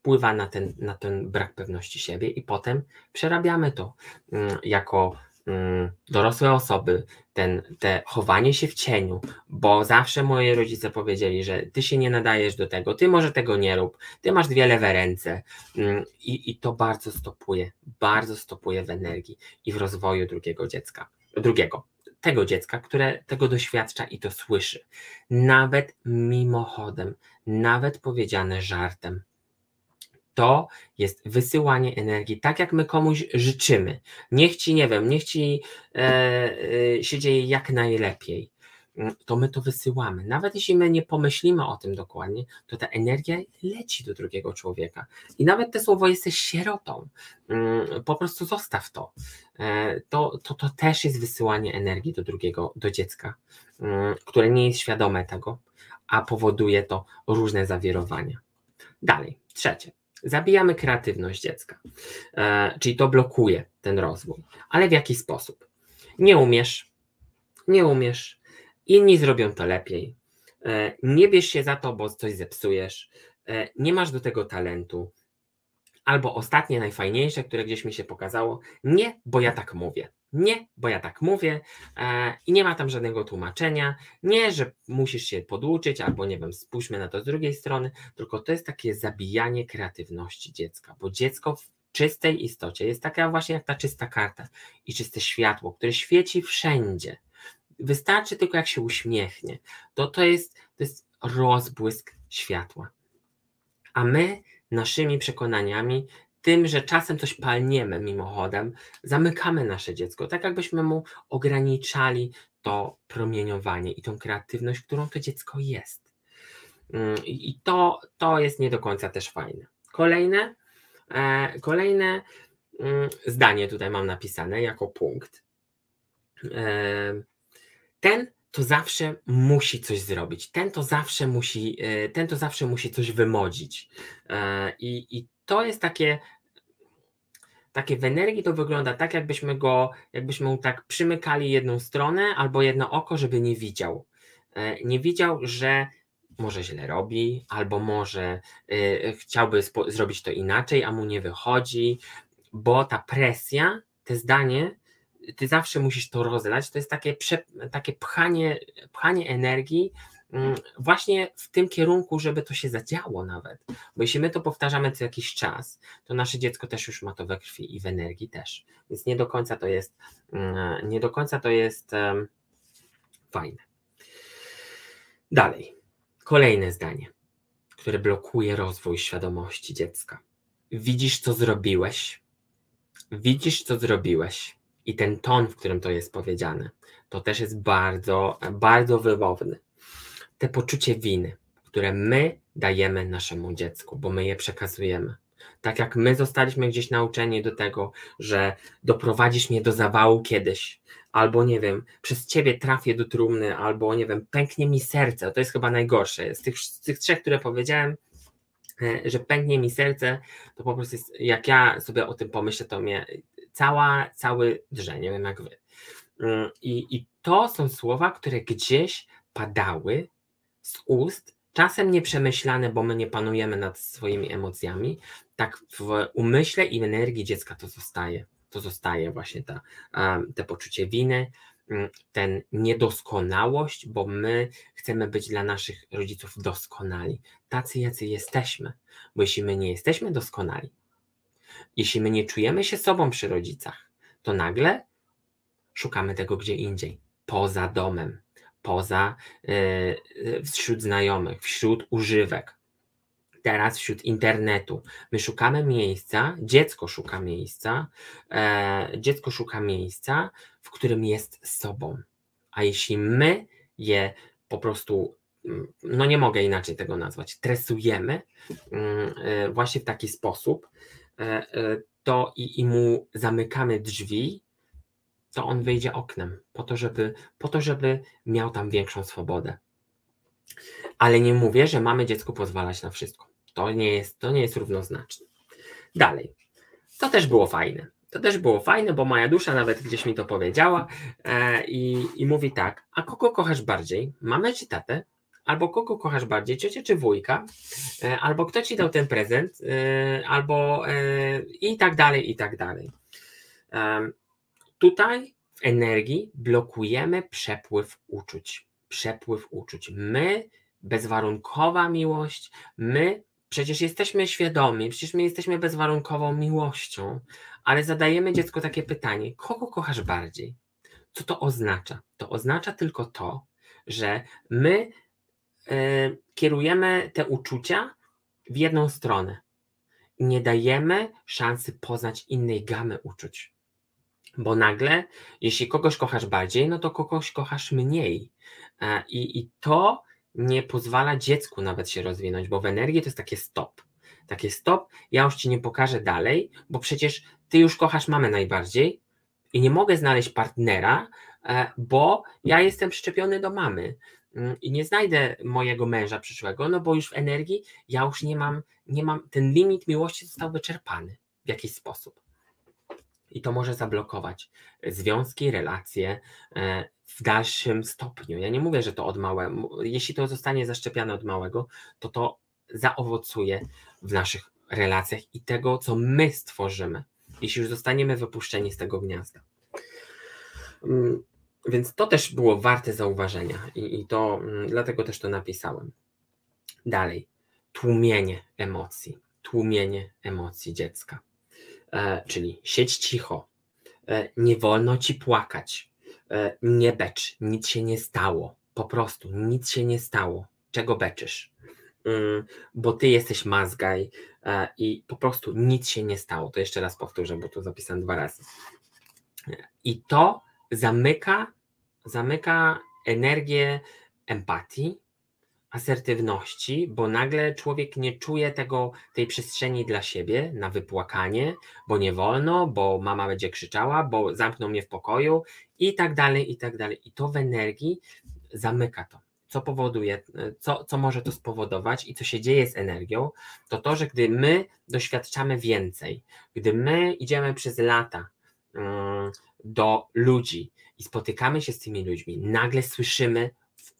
wpływa na ten, na ten brak pewności siebie i potem przerabiamy to mm, jako mm, dorosłe osoby, ten, te chowanie się w cieniu, bo zawsze moi rodzice powiedzieli, że ty się nie nadajesz do tego, ty może tego nie rób, ty masz dwie lewe ręce mm, i, i to bardzo stopuje, bardzo stopuje w energii i w rozwoju drugiego dziecka, drugiego, tego dziecka, które tego doświadcza i to słyszy. Nawet mimochodem, nawet powiedziane żartem to jest wysyłanie energii, tak jak my komuś życzymy. Niech ci, nie wiem, niech ci e, e, się dzieje jak najlepiej. Mm, to my to wysyłamy. Nawet jeśli my nie pomyślimy o tym dokładnie, to ta energia leci do drugiego człowieka. I nawet te słowo jesteś sierotą, mm, po prostu zostaw to. E, to, to, to też jest wysyłanie energii do drugiego, do dziecka, mm, które nie jest świadome tego, a powoduje to różne zawirowania. Dalej, trzecie. Zabijamy kreatywność dziecka, e, czyli to blokuje ten rozwój. Ale w jaki sposób? Nie umiesz, nie umiesz, inni zrobią to lepiej. E, nie bierz się za to, bo coś zepsujesz, e, nie masz do tego talentu. Albo ostatnie, najfajniejsze, które gdzieś mi się pokazało, nie, bo ja tak mówię. Nie, bo ja tak mówię e, i nie ma tam żadnego tłumaczenia. Nie, że musisz się poduczyć, albo nie wiem, spójrzmy na to z drugiej strony, tylko to jest takie zabijanie kreatywności dziecka, bo dziecko w czystej istocie jest taka właśnie jak ta czysta karta i czyste światło, które świeci wszędzie. Wystarczy tylko jak się uśmiechnie. To, to, jest, to jest rozbłysk światła. A my naszymi przekonaniami tym, że czasem coś palniemy mimochodem, zamykamy nasze dziecko, tak jakbyśmy mu ograniczali to promieniowanie i tą kreatywność, którą to dziecko jest. Mm, I to, to jest nie do końca też fajne. Kolejne, e, kolejne mm, zdanie tutaj mam napisane jako punkt. E, ten to zawsze musi coś zrobić. Ten to zawsze musi, e, ten to zawsze musi coś wymodzić. I, i to jest takie takie w energii to wygląda tak, jakbyśmy go, jakbyśmy mu tak przymykali jedną stronę albo jedno oko, żeby nie widział. E, nie widział, że może źle robi, albo może chciałby zrobić to inaczej, a mu nie wychodzi, bo ta presja, te zdanie, ty zawsze musisz to rozlać. To jest takie, takie pchanie, pchanie energii Mm, właśnie w tym kierunku, żeby to się zadziało nawet. Bo jeśli my to powtarzamy co jakiś czas, to nasze dziecko też już ma to we krwi i w energii też. Więc nie do końca to jest, mm, nie do końca to jest fajne. Dalej. Kolejne zdanie, które blokuje rozwój świadomości dziecka. Widzisz, co zrobiłeś. Widzisz, co zrobiłeś. I ten ton, w którym to jest powiedziane, to też jest bardzo, bardzo wymowny te poczucie winy, które my dajemy naszemu dziecku, bo my je przekazujemy. Tak jak my zostaliśmy gdzieś nauczeni do tego, że doprowadzisz mnie do zawału kiedyś, albo nie wiem, przez ciebie trafię do trumny, albo nie wiem, pęknie mi serce. To jest chyba najgorsze. Z tych, z tych trzech, które powiedziałem, e, że pęknie mi serce, to po prostu jest, jak ja sobie o tym pomyślę, to mnie cała, cały wiem jak wy. Mm, I, I to są słowa, które gdzieś padały z ust, czasem nieprzemyślane, bo my nie panujemy nad swoimi emocjami, tak w umyśle i energii dziecka to zostaje. To zostaje właśnie ta, te poczucie winy, mm, ten niedoskonałość, bo my chcemy być dla naszych rodziców doskonali. Tacy, jacy jesteśmy. Bo jeśli my nie jesteśmy doskonali, jeśli my nie czujemy się sobą przy rodzicach, to nagle szukamy tego gdzie indziej, poza domem, poza y, wśród znajomych, wśród używek, teraz wśród internetu. My szukamy miejsca, dziecko szuka miejsca, e, dziecko szuka miejsca, w którym jest sobą. A jeśli my je po prostu, mm, no nie mogę inaczej tego nazwać, tresujemy mm, właśnie w taki sposób, to i, i mu zamykamy drzwi, to on wyjdzie oknem, po to, żeby, po to, żeby miał tam większą swobodę. Ale nie mówię, że mamy dziecku pozwalać na wszystko. To nie jest, to nie jest równoznaczne. Dalej. To też było fajne. To też było fajne, bo moja dusza nawet gdzieś mi to powiedziała e, i, i mówi tak, a kogo kochasz bardziej? Mamę czy tatę? Albo kogo kochasz bardziej, ciocię czy wujka? E, albo kto ci dał ten prezent? E, albo e, i tak dalej, i tak dalej. Tutaj w energii blokujemy przepływ uczuć. Przepływ uczuć. My, bezwarunkowa miłość, my Przecież jesteśmy świadomi, przecież my jesteśmy bezwarunkową miłością, ale zadajemy dziecku takie pytanie: kogo kochasz bardziej? Co to oznacza? To oznacza tylko to, że my kierujemy te uczucia w jedną stronę. Nie dajemy szansy poznać innej gamy uczuć. Bo nagle, jeśli kogoś kochasz bardziej, no to kogoś kochasz mniej. E, I, i to nie pozwala dziecku nawet się rozwinąć, bo w energii to jest takie stop. Takie stop, ja już ci nie pokażę dalej, bo przecież ty już kochasz mamę najbardziej i nie mogę znaleźć partnera, e, bo ja jestem przyczepiony do mamy i nie znajdę mojego męża przyszłego, no bo już w energii ja już nie mam, nie mam, ten limit miłości został wyczerpany w jakiś sposób. I to może zablokować związki, relacje, e, w dalszym stopniu. Ja nie mówię, że to od małego, jeśli to zostanie zaszczepiane od małego, to to zaowocuje w naszych relacjach i tego, co my stworzymy, jeśli już zostaniemy wypuszczeni z tego gniazda. Więc to też było warte zauważenia i, i to mm, dlatego też to napisałem. Dalej, tłumienie emocji, tłumienie emocji dziecka, e, czyli siedź cicho, e, nie wolno ci płakać, E, nie becz, nic się nie stało. Po prostu nic się nie stało. Czego beczysz? Mm, bo ty jesteś mazgaj e, i po prostu nic się nie stało. To jeszcze raz powtórzę, bo to zapisałem dwa razy. I to zamyka, zamyka energię empatii, asertywności, bo nagle człowiek nie czuje tego, tej przestrzeni dla siebie na wypłakanie, bo nie wolno, bo mama będzie krzyczała, bo zamkną mnie w pokoju i tak dalej, i tak dalej. I to w energii zamyka to. Co powoduje, co, co może to spowodować i co się dzieje z energią, to to, że gdy my doświadczamy więcej, gdy my idziemy przez lata um, do ludzi i spotykamy się z tymi ludźmi, nagle słyszymy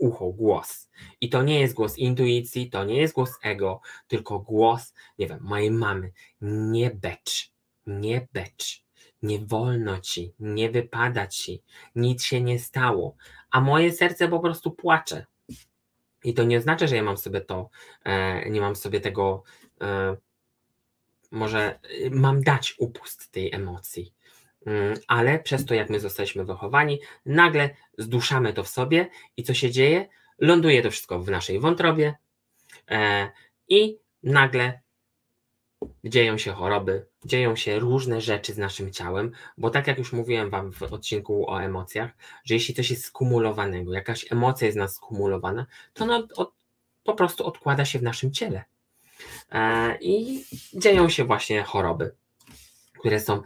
ucho, głos. I to nie jest głos intuicji, to nie jest głos ego, tylko głos, nie wiem, mojej mamy. Nie becz, nie becz, nie wolno ci, nie wypada ci, nic się nie stało. A moje serce po prostu płacze. I to nie oznacza, że ja mam sobie to, e, nie mam sobie tego, e, może e, mam dać upust tej emocji. Mm, ale przez to, jak my zostaliśmy wychowani, nagle zduszamy to w sobie i co się dzieje? Ląduje to wszystko w naszej wątrobie e, i nagle dzieją się choroby, dzieją się różne rzeczy z naszym ciałem, bo tak jak już mówiłem Wam w odcinku o emocjach, że jeśli coś jest skumulowanego, jakaś emocja jest nas skumulowana, to ona od, po prostu odkłada się w naszym ciele. E, I dzieją się właśnie choroby, które są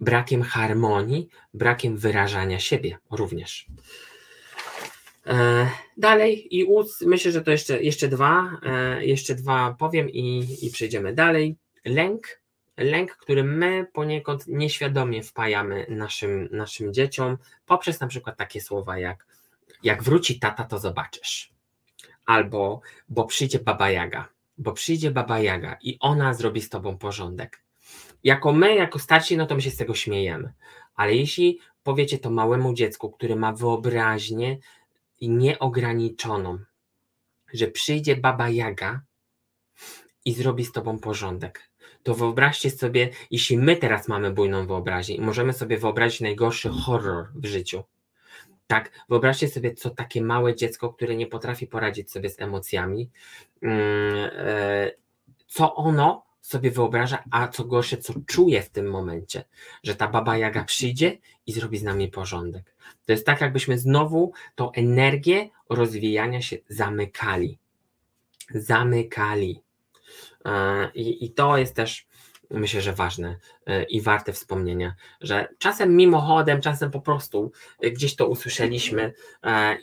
brakiem harmonii, brakiem wyrażania siebie również. E, dalej i óc, myślę, że to jeszcze, jeszcze dwa, e, jeszcze dwa powiem i, i przejdziemy dalej. Lęk, lęk, który my poniekąd nieświadomie wpajamy naszym, naszym dzieciom poprzez na przykład takie słowa jak jak wróci tata, to zobaczysz. Albo bo przyjdzie baba Jaga, bo przyjdzie baba Jaga i ona zrobi z tobą porządek jako my, jako starsi, no to my się z tego śmiejemy. Ale jeśli powiecie to małemu dziecku, które ma wyobraźnię nieograniczoną, że przyjdzie baba Jaga i zrobi z tobą porządek, to wyobraźcie sobie, jeśli my teraz mamy bujną wyobraźnię i możemy sobie wyobrazić najgorszy horror w życiu, Tak, wyobraźcie sobie, co takie małe dziecko, które nie potrafi poradzić sobie z emocjami, mm, e, co ono sobie wyobraża, a co gorsze, co czuje w tym momencie, że ta baba Jaga przyjdzie i zrobi z nami porządek. To jest tak, jakbyśmy znowu tą energię rozwijania się zamykali. Zamykali. E, I, to jest też myślę, że ważne e, i warte wspomnienia, że czasem mimochodem, czasem po prostu e, gdzieś to usłyszeliśmy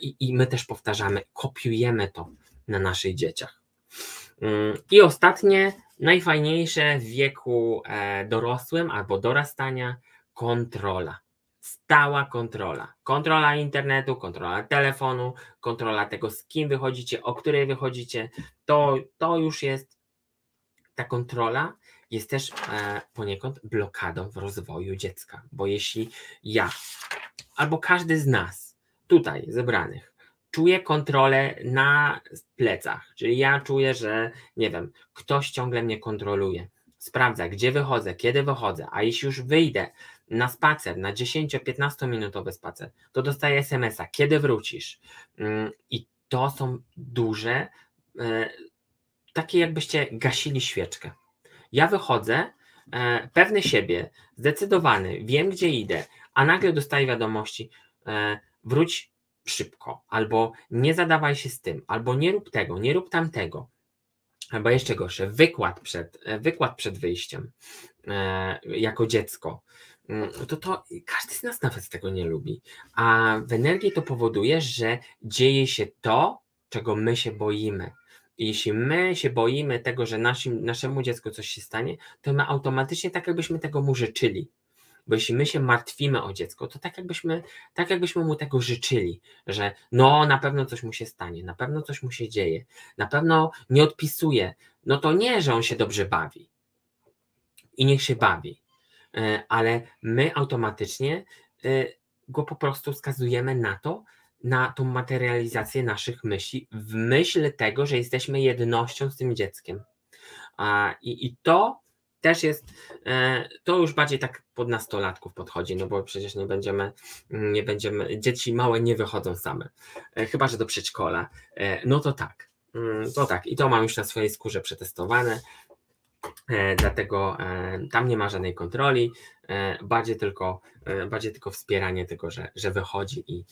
i, i my też powtarzamy, kopiujemy to na naszych dzieciach. Mm, I ostatnie, najfajniejsze w wieku dorosłym albo dorastania kontrola. Stała kontrola. Kontrola internetu, kontrola telefonu, kontrola tego, z kim wychodzicie, o której wychodzicie. To, to już jest ta kontrola jest też e, poniekąd blokadą w rozwoju dziecka, bo jeśli ja albo każdy z nas tutaj zebranych czuje kontrolę na plecach, czyli ja czuję, że nie wiem, ktoś ciągle mnie kontroluje, sprawdza, gdzie wychodzę, kiedy wychodzę, a jeśli już wyjdę na spacer, na 10-15 minutowy spacer, to dostaję SMS-a, kiedy wrócisz. Mm, I to są duże, e, takie jakbyście gasili świeczkę. Ja wychodzę, e, pewny siebie, zdecydowany, wiem gdzie idę, a nagle dostaję wiadomości, e, wróć szybko, albo nie zadawaj się z tym, albo nie rób tego, nie rób tamtego. Albo jeszcze gorsze, wykład przed, e, wykład przed wyjściem jako dziecko. Mm, to, to każdy z nas nawet tego nie lubi. A w energii to powoduje, że dzieje się to, czego my się boimy. Jeśli my się boimy tego, że naszemu dziecku coś się stanie, to my automatycznie tak jakbyśmy tego mu życzyli. Bo jeśli my się martwimy o dziecko, to tak jakbyśmy, tak jakbyśmy mu tego życzyli, że no na pewno coś mu się stanie, na pewno coś mu się dzieje, na pewno nie odpisuje. No to nie, że on się dobrze bawi. I niech się bawi. E, ale my automatycznie e, go po prostu wskazujemy na to, na tą materializację naszych myśli, w myśl tego, że jesteśmy jednością z tym dzieckiem. I, i to też jest, e, to już bardziej tak pod nastolatków podchodzi, no bo przecież nie będziemy, nie będziemy, dzieci małe nie wychodzą same, e, chyba że do przedszkola. E, no to tak, mm, to tak, i to mam już na swojej skórze przetestowane. Dlatego tam nie ma żadnej kontroli, bardziej tylko, bardziej tylko wspieranie tego, że, że wychodzi i,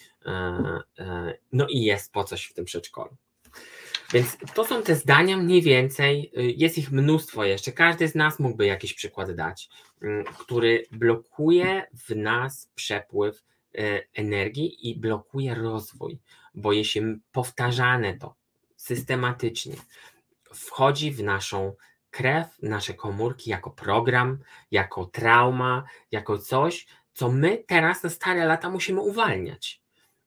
no i jest po coś w tym przedszkolu. Więc to są te zdania mniej więcej, jest ich mnóstwo jeszcze, każdy z nas mógłby jakiś przykład dać, mm, który blokuje w nas przepływ energii i blokuje rozwój, bo jeśli powtarzane to systematycznie wchodzi w naszą krew, nasze komórki jako program, jako trauma, jako coś, co my teraz na stare lata musimy uwalniać.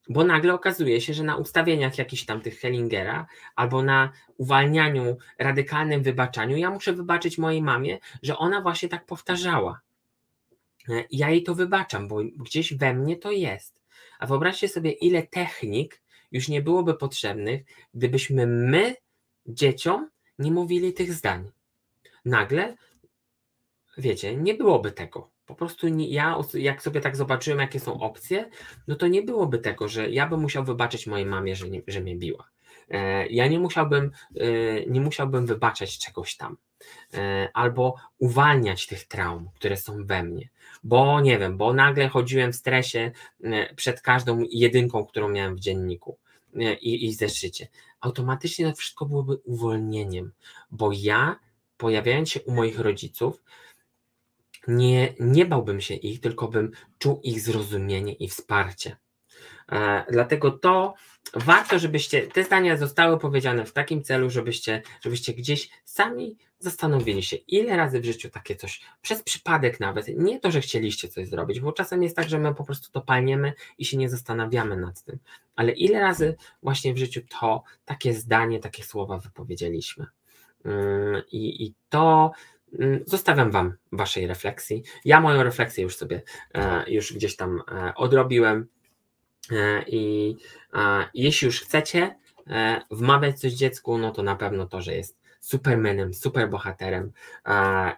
Bo nagle okazuje się, że na ustawieniach jakichś tam tych Hellingera albo na uwalnianiu, radykalnym wybaczaniu, ja muszę wybaczyć mojej mamie, że ona właśnie tak powtarzała. Ja jej to wybaczam, bo gdzieś we mnie to jest. A wyobraźcie sobie, ile technik już nie byłoby potrzebnych, gdybyśmy my dzieciom nie mówili tych zdań nagle, wiecie, nie byłoby tego. Po prostu nie, ja, jak sobie tak zobaczyłem, jakie są opcje, no to nie byłoby tego, że ja bym musiał wybaczyć mojej mamie, że, nie, że mnie biła. E, ja nie musiałbym, e, nie musiałbym wybaczać czegoś tam. E, albo uwalniać tych traum, które są we mnie. Bo nie wiem, bo nagle chodziłem w stresie przed każdą jedynką, którą miałem w dzienniku i, i zeszycie. Automatycznie to wszystko byłoby uwolnieniem, bo ja pojawiając się u moich rodziców, nie, nie bałbym się ich, tylko bym czuł ich zrozumienie i wsparcie. E, dlatego to warto, żebyście te zdania zostały powiedziane w takim celu, żebyście, żebyście gdzieś sami zastanowili się, ile razy w życiu takie coś, przez przypadek nawet, nie to, że chcieliście coś zrobić, bo czasem jest tak, że my po prostu to palniemy i się nie zastanawiamy nad tym, ale ile razy właśnie w życiu to takie zdanie, takie słowa wypowiedzieliśmy. Yy, I, to zostawiam Wam Waszej refleksji. Ja moją refleksję już sobie e, już gdzieś tam e, odrobiłem. E, I jeśli już chcecie wmawiać coś dziecku, no to na pewno to, że jest supermenem, superbohaterem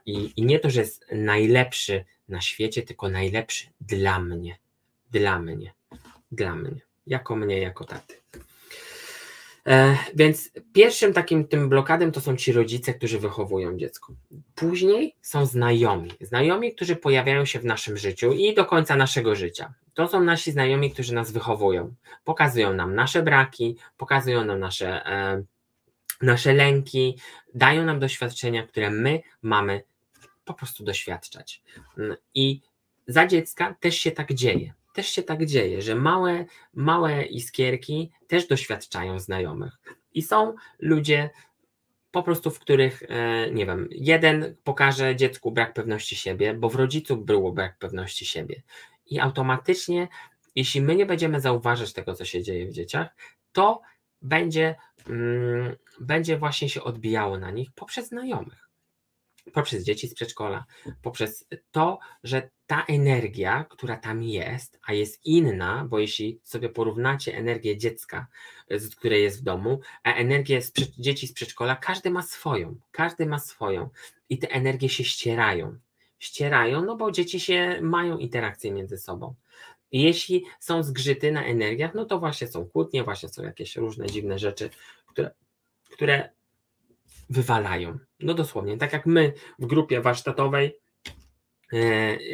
i, i nie to, że jest najlepszy na świecie, tylko najlepszy dla mnie. Dla mnie. Dla mnie. jako mnie, jako taty. E, więc pierwszym takim tym blokadem to są ci rodzice, którzy wychowują dziecko. Później są znajomi. Znajomi, którzy pojawiają się w naszym życiu i do końca naszego życia. To są nasi znajomi, którzy nas wychowują. Pokazują nam nasze braki, pokazują nam nasze, e, nasze lęki, dają nam doświadczenia, które my mamy po prostu doświadczać. I za dziecka też się tak dzieje też się tak dzieje, że małe, małe iskierki też doświadczają znajomych. I są ludzie po prostu, w których, e, nie wiem, jeden pokaże dziecku brak pewności siebie, bo w rodzicu było brak pewności siebie. I automatycznie, jeśli my nie będziemy zauważać tego, co się dzieje w dzieciach, to będzie, mm, będzie właśnie się odbijało na nich poprzez znajomych poprzez dzieci z przedszkola, poprzez to, że ta energia, która tam jest, a jest inna, bo jeśli sobie porównacie energię dziecka, które jest w domu, a energię z dzieci z przedszkola, każdy ma swoją, każdy ma swoją i te energie się ścierają. Ścierają, no bo dzieci się mają interakcje między sobą. Jeśli są zgrzyty na energiach, no to właśnie są kłótnie, właśnie są jakieś różne dziwne rzeczy, które, które wywalają. No dosłownie, tak jak my w grupie warsztatowej e,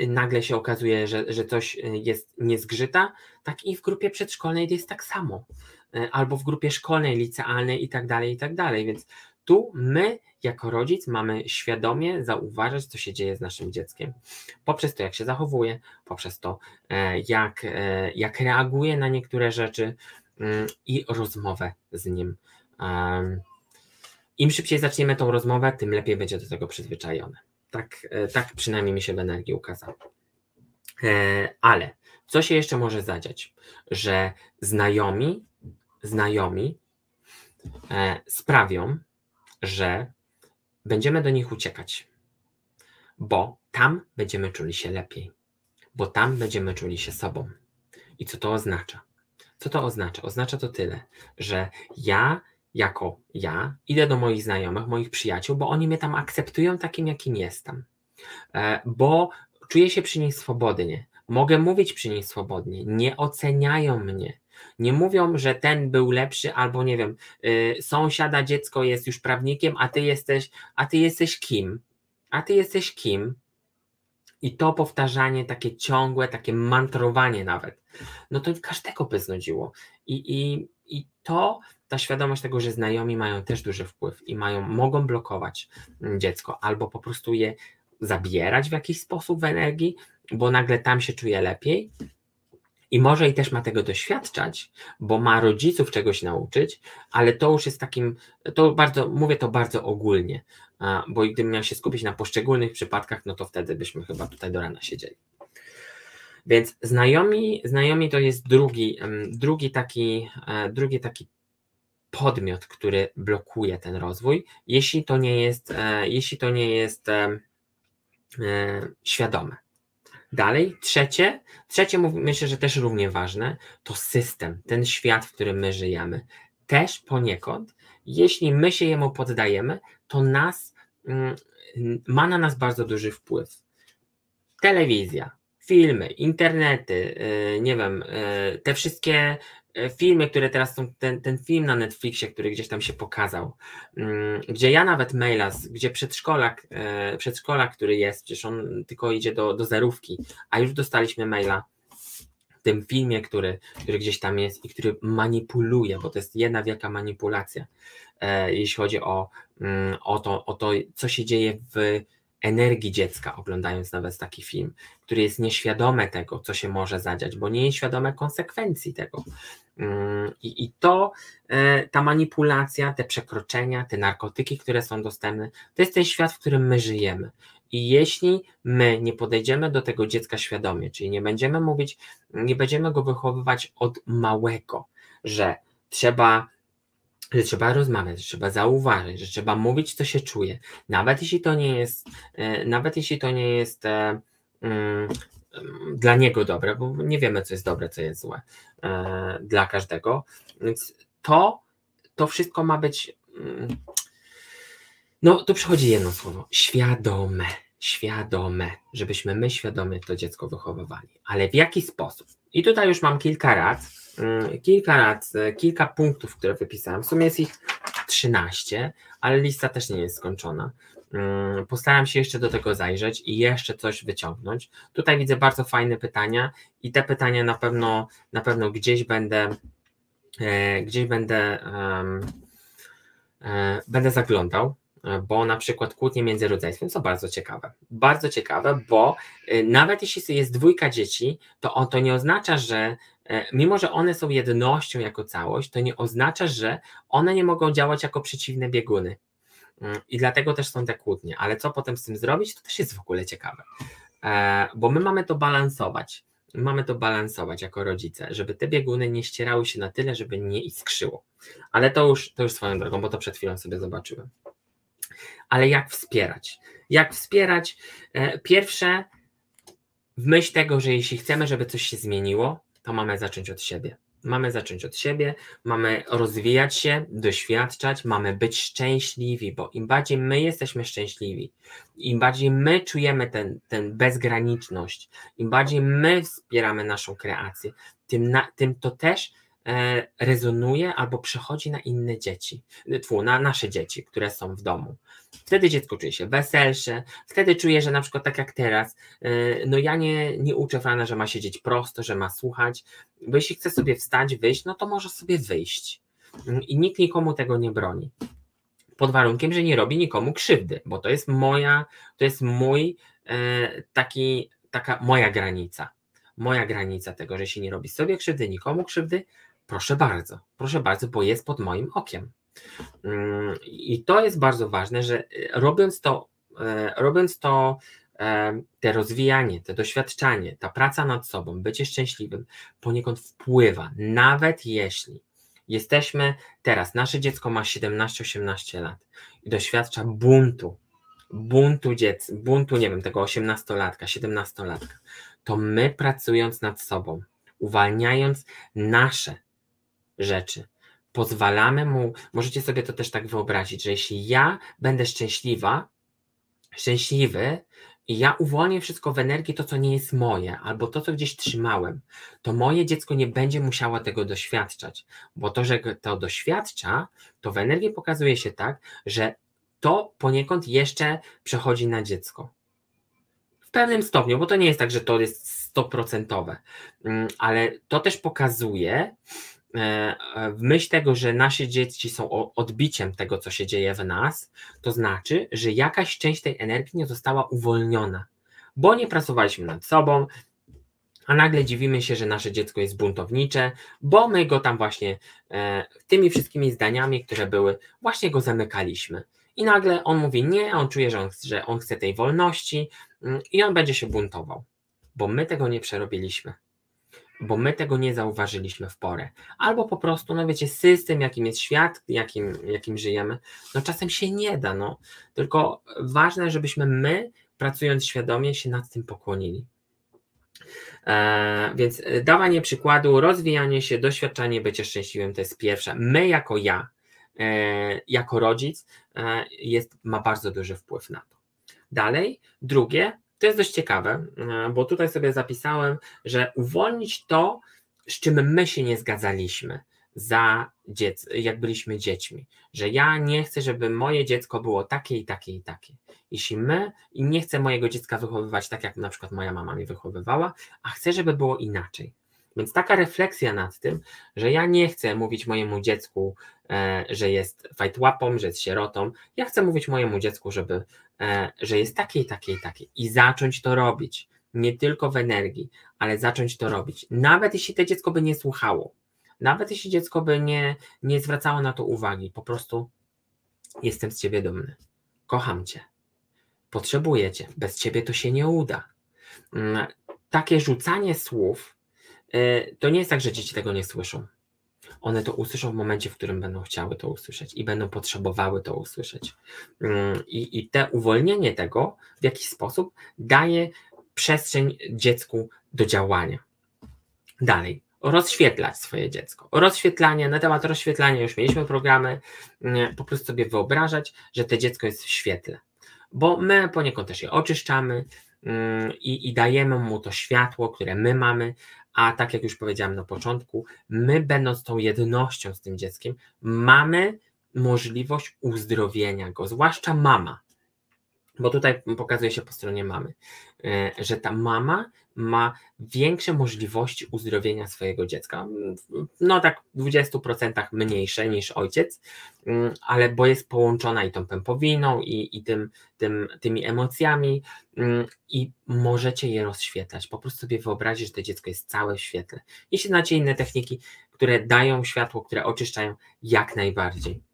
nagle się okazuje, że, że coś e, jest niezgrzyta, tak i w grupie przedszkolnej jest tak samo. E, albo w grupie szkolnej, licealnej i tak dalej, i tak dalej. Więc tu my, jako rodzic, mamy świadomie zauważać, co się dzieje z naszym dzieckiem. Poprzez to, jak się zachowuje, poprzez to, jak, jak reaguje na niektóre rzeczy mm, i rozmowę z nim. Im szybciej zaczniemy tą rozmowę, tym lepiej będzie do tego przyzwyczajony. Tak, e, tak przynajmniej mi się w energii ukazało. E, ale co się jeszcze może zadziać? Że znajomi, znajomi e, sprawią, że będziemy do nich uciekać, bo tam będziemy czuli się lepiej, bo tam będziemy czuli się sobą. I co to oznacza? Co to oznacza? Oznacza to tyle, że ja jako ja idę do moich znajomych, moich przyjaciół, bo oni mnie tam akceptują takim, jakim jestem. E, bo czuję się przy nich swobodnie. Mogę mówić przy nich swobodnie. Nie oceniają mnie. Nie mówią, że ten był lepszy, albo nie wiem, yy, sąsiada dziecko jest już prawnikiem, a ty jesteś, a ty jesteś kim? A ty jesteś kim? I to powtarzanie, takie ciągłe, takie mantrowanie nawet, no to każdego by znudziło. I, i, i to ta świadomość tego, że znajomi mają też duży wpływ i mają, mogą blokować mm, dziecko albo po prostu je zabierać w jakiś sposób w energii, bo nagle tam się czuje lepiej. I może i też ma tego doświadczać, bo ma rodziców czegoś nauczyć, ale to już jest takim, to bardzo, mówię to bardzo ogólnie, bo gdybym miał się skupić na poszczególnych przypadkach, no to wtedy byśmy chyba tutaj do rana siedzieli. Więc znajomi, znajomi to jest drugi, drugi, taki, e, drugi taki podmiot, który blokuje ten rozwój, jeśli to nie jest, e, jeśli to nie jest e, e, świadome. Dalej, trzecie, trzecie myślę, że też równie ważne, to system, ten świat, w którym my żyjemy. Też poniekąd, jeśli my się jemu poddajemy, to nas mm, ma na nas bardzo duży wpływ. Telewizja, filmy, internety, nie wiem, te wszystkie E, filmy, które teraz są, ten, ten film na Netflixie, który gdzieś tam się pokazał, mm, gdzie ja nawet maila, gdzie przedszkolak, przedszkolak, który jest, przecież on tylko idzie do, do zerówki, a już dostaliśmy maila w tym filmie, który, który gdzieś tam jest i który manipuluje, bo to jest jedna wielka manipulacja, jeśli chodzi o, mm, o, to, o to, co się dzieje w energii dziecka, oglądając nawet taki film, który jest nieświadome tego, co się może zadziać, bo nie jest świadome konsekwencji tego. Mm, I, i to, e, ta manipulacja, te przekroczenia, te narkotyki, które są dostępne, to jest ten świat, w którym my żyjemy. I jeśli my nie podejdziemy do tego dziecka świadomie, czyli nie będziemy mówić, nie będziemy go wychowywać od małego, że trzeba że trzeba rozmawiać, że trzeba zauważyć, że trzeba mówić, co się czuje. Nawet jeśli to nie jest, e, nawet jeśli to nie jest e, mm, dla niego dobre, bo nie wiemy, co jest dobre, co jest złe e, dla każdego. Więc to, to wszystko ma być. Mm, no, tu przychodzi jedno słowo: świadome. świadome, żebyśmy my świadomie to dziecko wychowywali. Ale w jaki sposób? I tutaj już mam kilka rad, mm, kilka rad, e, kilka punktów, które wypisałem. W sumie jest ich 13, ale lista też nie jest skończona. Mm, postaram się jeszcze do tego zajrzeć i jeszcze coś wyciągnąć. Tutaj widzę bardzo fajne pytania i te pytania na pewno, na pewno gdzieś będę, e, gdzieś będę, um, będę zaglądał bo na przykład kłótnie między rodzeństwem są bardzo ciekawe. Bardzo ciekawe, bo y, nawet jeśli jest dwójka dzieci, to to nie oznacza, że e, mimo, że one są jednością jako całość, to nie oznacza, że one nie mogą działać jako przeciwne bieguny. Mm, I dlatego też są te kłótnie. Ale co potem z tym zrobić, to też jest w ogóle ciekawe. E, bo my mamy to balansować. Mamy to balansować jako rodzice, żeby te bieguny nie ścierały się na tyle, żeby nie iskrzyło. Ale to już, to już swoją drogą, bo to przed chwilą sobie zobaczyłem ale jak wspierać? Jak wspierać? E, pierwsze, w myśl tego, że jeśli chcemy, żeby coś się zmieniło, to mamy zacząć od siebie. Mamy zacząć od siebie, mamy rozwijać się, doświadczać, mamy być szczęśliwi, bo im bardziej my jesteśmy szczęśliwi, im bardziej my czujemy ten, ten bezgraniczność, im bardziej my wspieramy naszą kreację, tym, na, tym to też rezonuje albo przechodzi na inne dzieci, tfu, na nasze dzieci, które są w domu. Wtedy dziecko czuje się weselsze, wtedy czuje, że na przykład tak jak teraz, e, no ja nie, nie uczę Frana, że ma siedzieć prosto, że ma słuchać, bo jeśli chce sobie wstać, wyjść, no to może sobie wyjść. I nikt nikomu tego nie broni. Pod warunkiem, że nie robi nikomu krzywdy, bo to jest moja, to jest mój e, taki, taka moja granica. Moja granica tego, że się nie robi sobie krzywdy, nikomu krzywdy, Proszę bardzo, proszę bardzo, bo jest pod moim okiem. Mm, I to jest bardzo ważne, że e, robiąc to, e, robiąc to, e, te rozwijanie, te doświadczanie, ta praca nad sobą, bycie szczęśliwym poniekąd wpływa, nawet jeśli jesteśmy teraz, nasze dziecko ma 17-18 lat i doświadcza buntu, buntu dziecka, buntu, nie wiem, tego 18-latka, 17-latka, to my pracując nad sobą, uwalniając nasze rzeczy. Pozwalamy mu, możecie sobie to też tak wyobrazić, że jeśli ja będę szczęśliwa, szczęśliwy i ja uwolnię wszystko w energii, to co nie jest moje, albo to, co gdzieś trzymałem, to moje dziecko nie będzie musiało tego doświadczać, bo to, że to doświadcza, to w energii pokazuje się tak, że to poniekąd jeszcze przechodzi na dziecko. W pewnym stopniu, bo to nie jest tak, że to jest stoprocentowe, mm, ale to też pokazuje, w myśl tego, że nasze dzieci są odbiciem tego, co się dzieje w nas, to znaczy, że jakaś część tej energii nie została uwolniona, bo nie pracowaliśmy nad sobą, a nagle dziwimy się, że nasze dziecko jest buntownicze, bo my go tam właśnie e, tymi wszystkimi zdaniami, które były, właśnie go zamykaliśmy. I nagle on mówi nie, on czuje, że on, że on chce tej wolności mm, i on będzie się buntował, bo my tego nie przerobiliśmy bo my tego nie zauważyliśmy w porę. Albo po prostu, no wiecie, system, jakim jest świat, jakim, jakim żyjemy, no czasem się nie da, no. Tylko ważne, żebyśmy my, pracując świadomie, się nad tym pokłonili. E, więc dawanie przykładu, rozwijanie się, doświadczanie bycie szczęśliwym to jest pierwsze. My jako ja, e, jako rodzic, e, jest, ma bardzo duży wpływ na to. Dalej, drugie, to jest dość ciekawe, e, bo tutaj sobie zapisałem, że uwolnić to, z czym my się nie zgadzaliśmy za dziec, jak byliśmy dziećmi, że ja nie chcę, żeby moje dziecko było takie i takie i takie. Jeśli my i nie chcę mojego dziecka wychowywać tak, jak na przykład moja mama mnie wychowywała, a chcę, żeby było inaczej. Więc taka refleksja nad tym, że ja nie chcę mówić mojemu dziecku, że jest fajtłapą, że jest sierotą. Ja chcę mówić mojemu dziecku, żeby, e, że jest takie i takie i takie. I zacząć to robić. Nie tylko w energii, ale zacząć to robić. Nawet jeśli to dziecko by nie słuchało, nawet jeśli dziecko by nie, nie zwracało na to uwagi, po prostu jestem z ciebie dumny. Kocham cię. Potrzebuję cię. Bez ciebie to się nie uda. Mm, takie rzucanie słów E, to nie jest tak, że dzieci tego nie słyszą. One to usłyszą w momencie, w którym będą chciały to usłyszeć i będą potrzebowały to usłyszeć. Mm, I, i te uwolnienie tego w jakiś sposób daje przestrzeń dziecku do działania. Dalej, rozświetlać swoje dziecko. Rozświetlanie, na temat rozświetlania już mieliśmy programy, mm, po prostu sobie wyobrażać, że to dziecko jest w świetle. bo my poniekąd też je oczyszczamy mm, i, i dajemy mu to światło, które my mamy, a tak jak już powiedziałam na początku, my będąc tą jednością z tym dzieckiem, mamy możliwość uzdrowienia go, zwłaszcza mama, bo tutaj pokazuje się po stronie mamy, e, że ta mama ma większe możliwości uzdrowienia swojego dziecka. No tak w 20% mniejsze niż ojciec, mm, ale bo jest połączona i tą pępowiną, i, i tym, tym, tymi emocjami, mm, i możecie je rozświetlać. Po prostu sobie wyobrazić, że to dziecko jest całe w świetle. Jeśli znacie inne techniki, które dają światło, które oczyszczają, jak najbardziej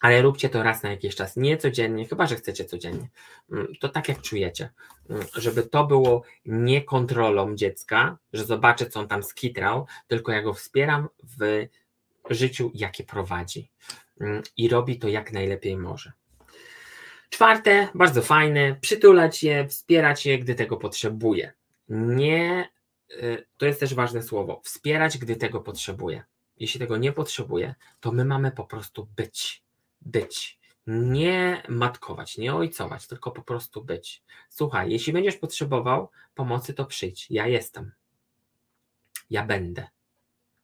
ale róbcie to raz na jakiś czas, nie codziennie, chyba że chcecie codziennie. Mm, to tak jak czujecie, mm, żeby to było nie kontrolą dziecka, że zobaczę, co on tam skitrał, tylko ja go wspieram w życiu, jakie prowadzi mm, i robi to jak najlepiej może. Czwarte, bardzo fajne, przytulać je, wspierać je, gdy tego potrzebuje. Nie, y, to jest też ważne słowo, wspierać, gdy tego potrzebuje. Jeśli tego nie potrzebuje, to my mamy po prostu być być. Nie matkować, nie ojcować, tylko po prostu być. Słuchaj, jeśli będziesz potrzebował pomocy, to przyjdź. Ja jestem. Ja będę.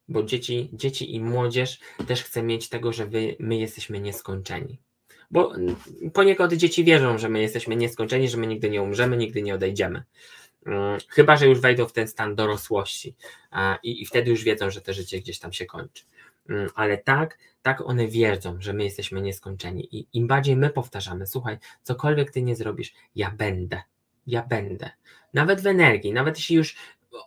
Bo dzieci, dzieci i młodzież też chcę mieć tego, że wy, my jesteśmy nieskończeni. Bo poniekąd dzieci wierzą, że my jesteśmy nieskończeni, że my nigdy nie umrzemy, nigdy nie odejdziemy. Mm, chyba, że już wejdą w ten stan dorosłości i, i wtedy już wiedzą, że to życie gdzieś tam się kończy. Mm, ale tak, tak one wiedzą, że my jesteśmy nieskończeni i im bardziej my powtarzamy, słuchaj, cokolwiek ty nie zrobisz, ja będę, ja będę. Nawet w energii, nawet jeśli już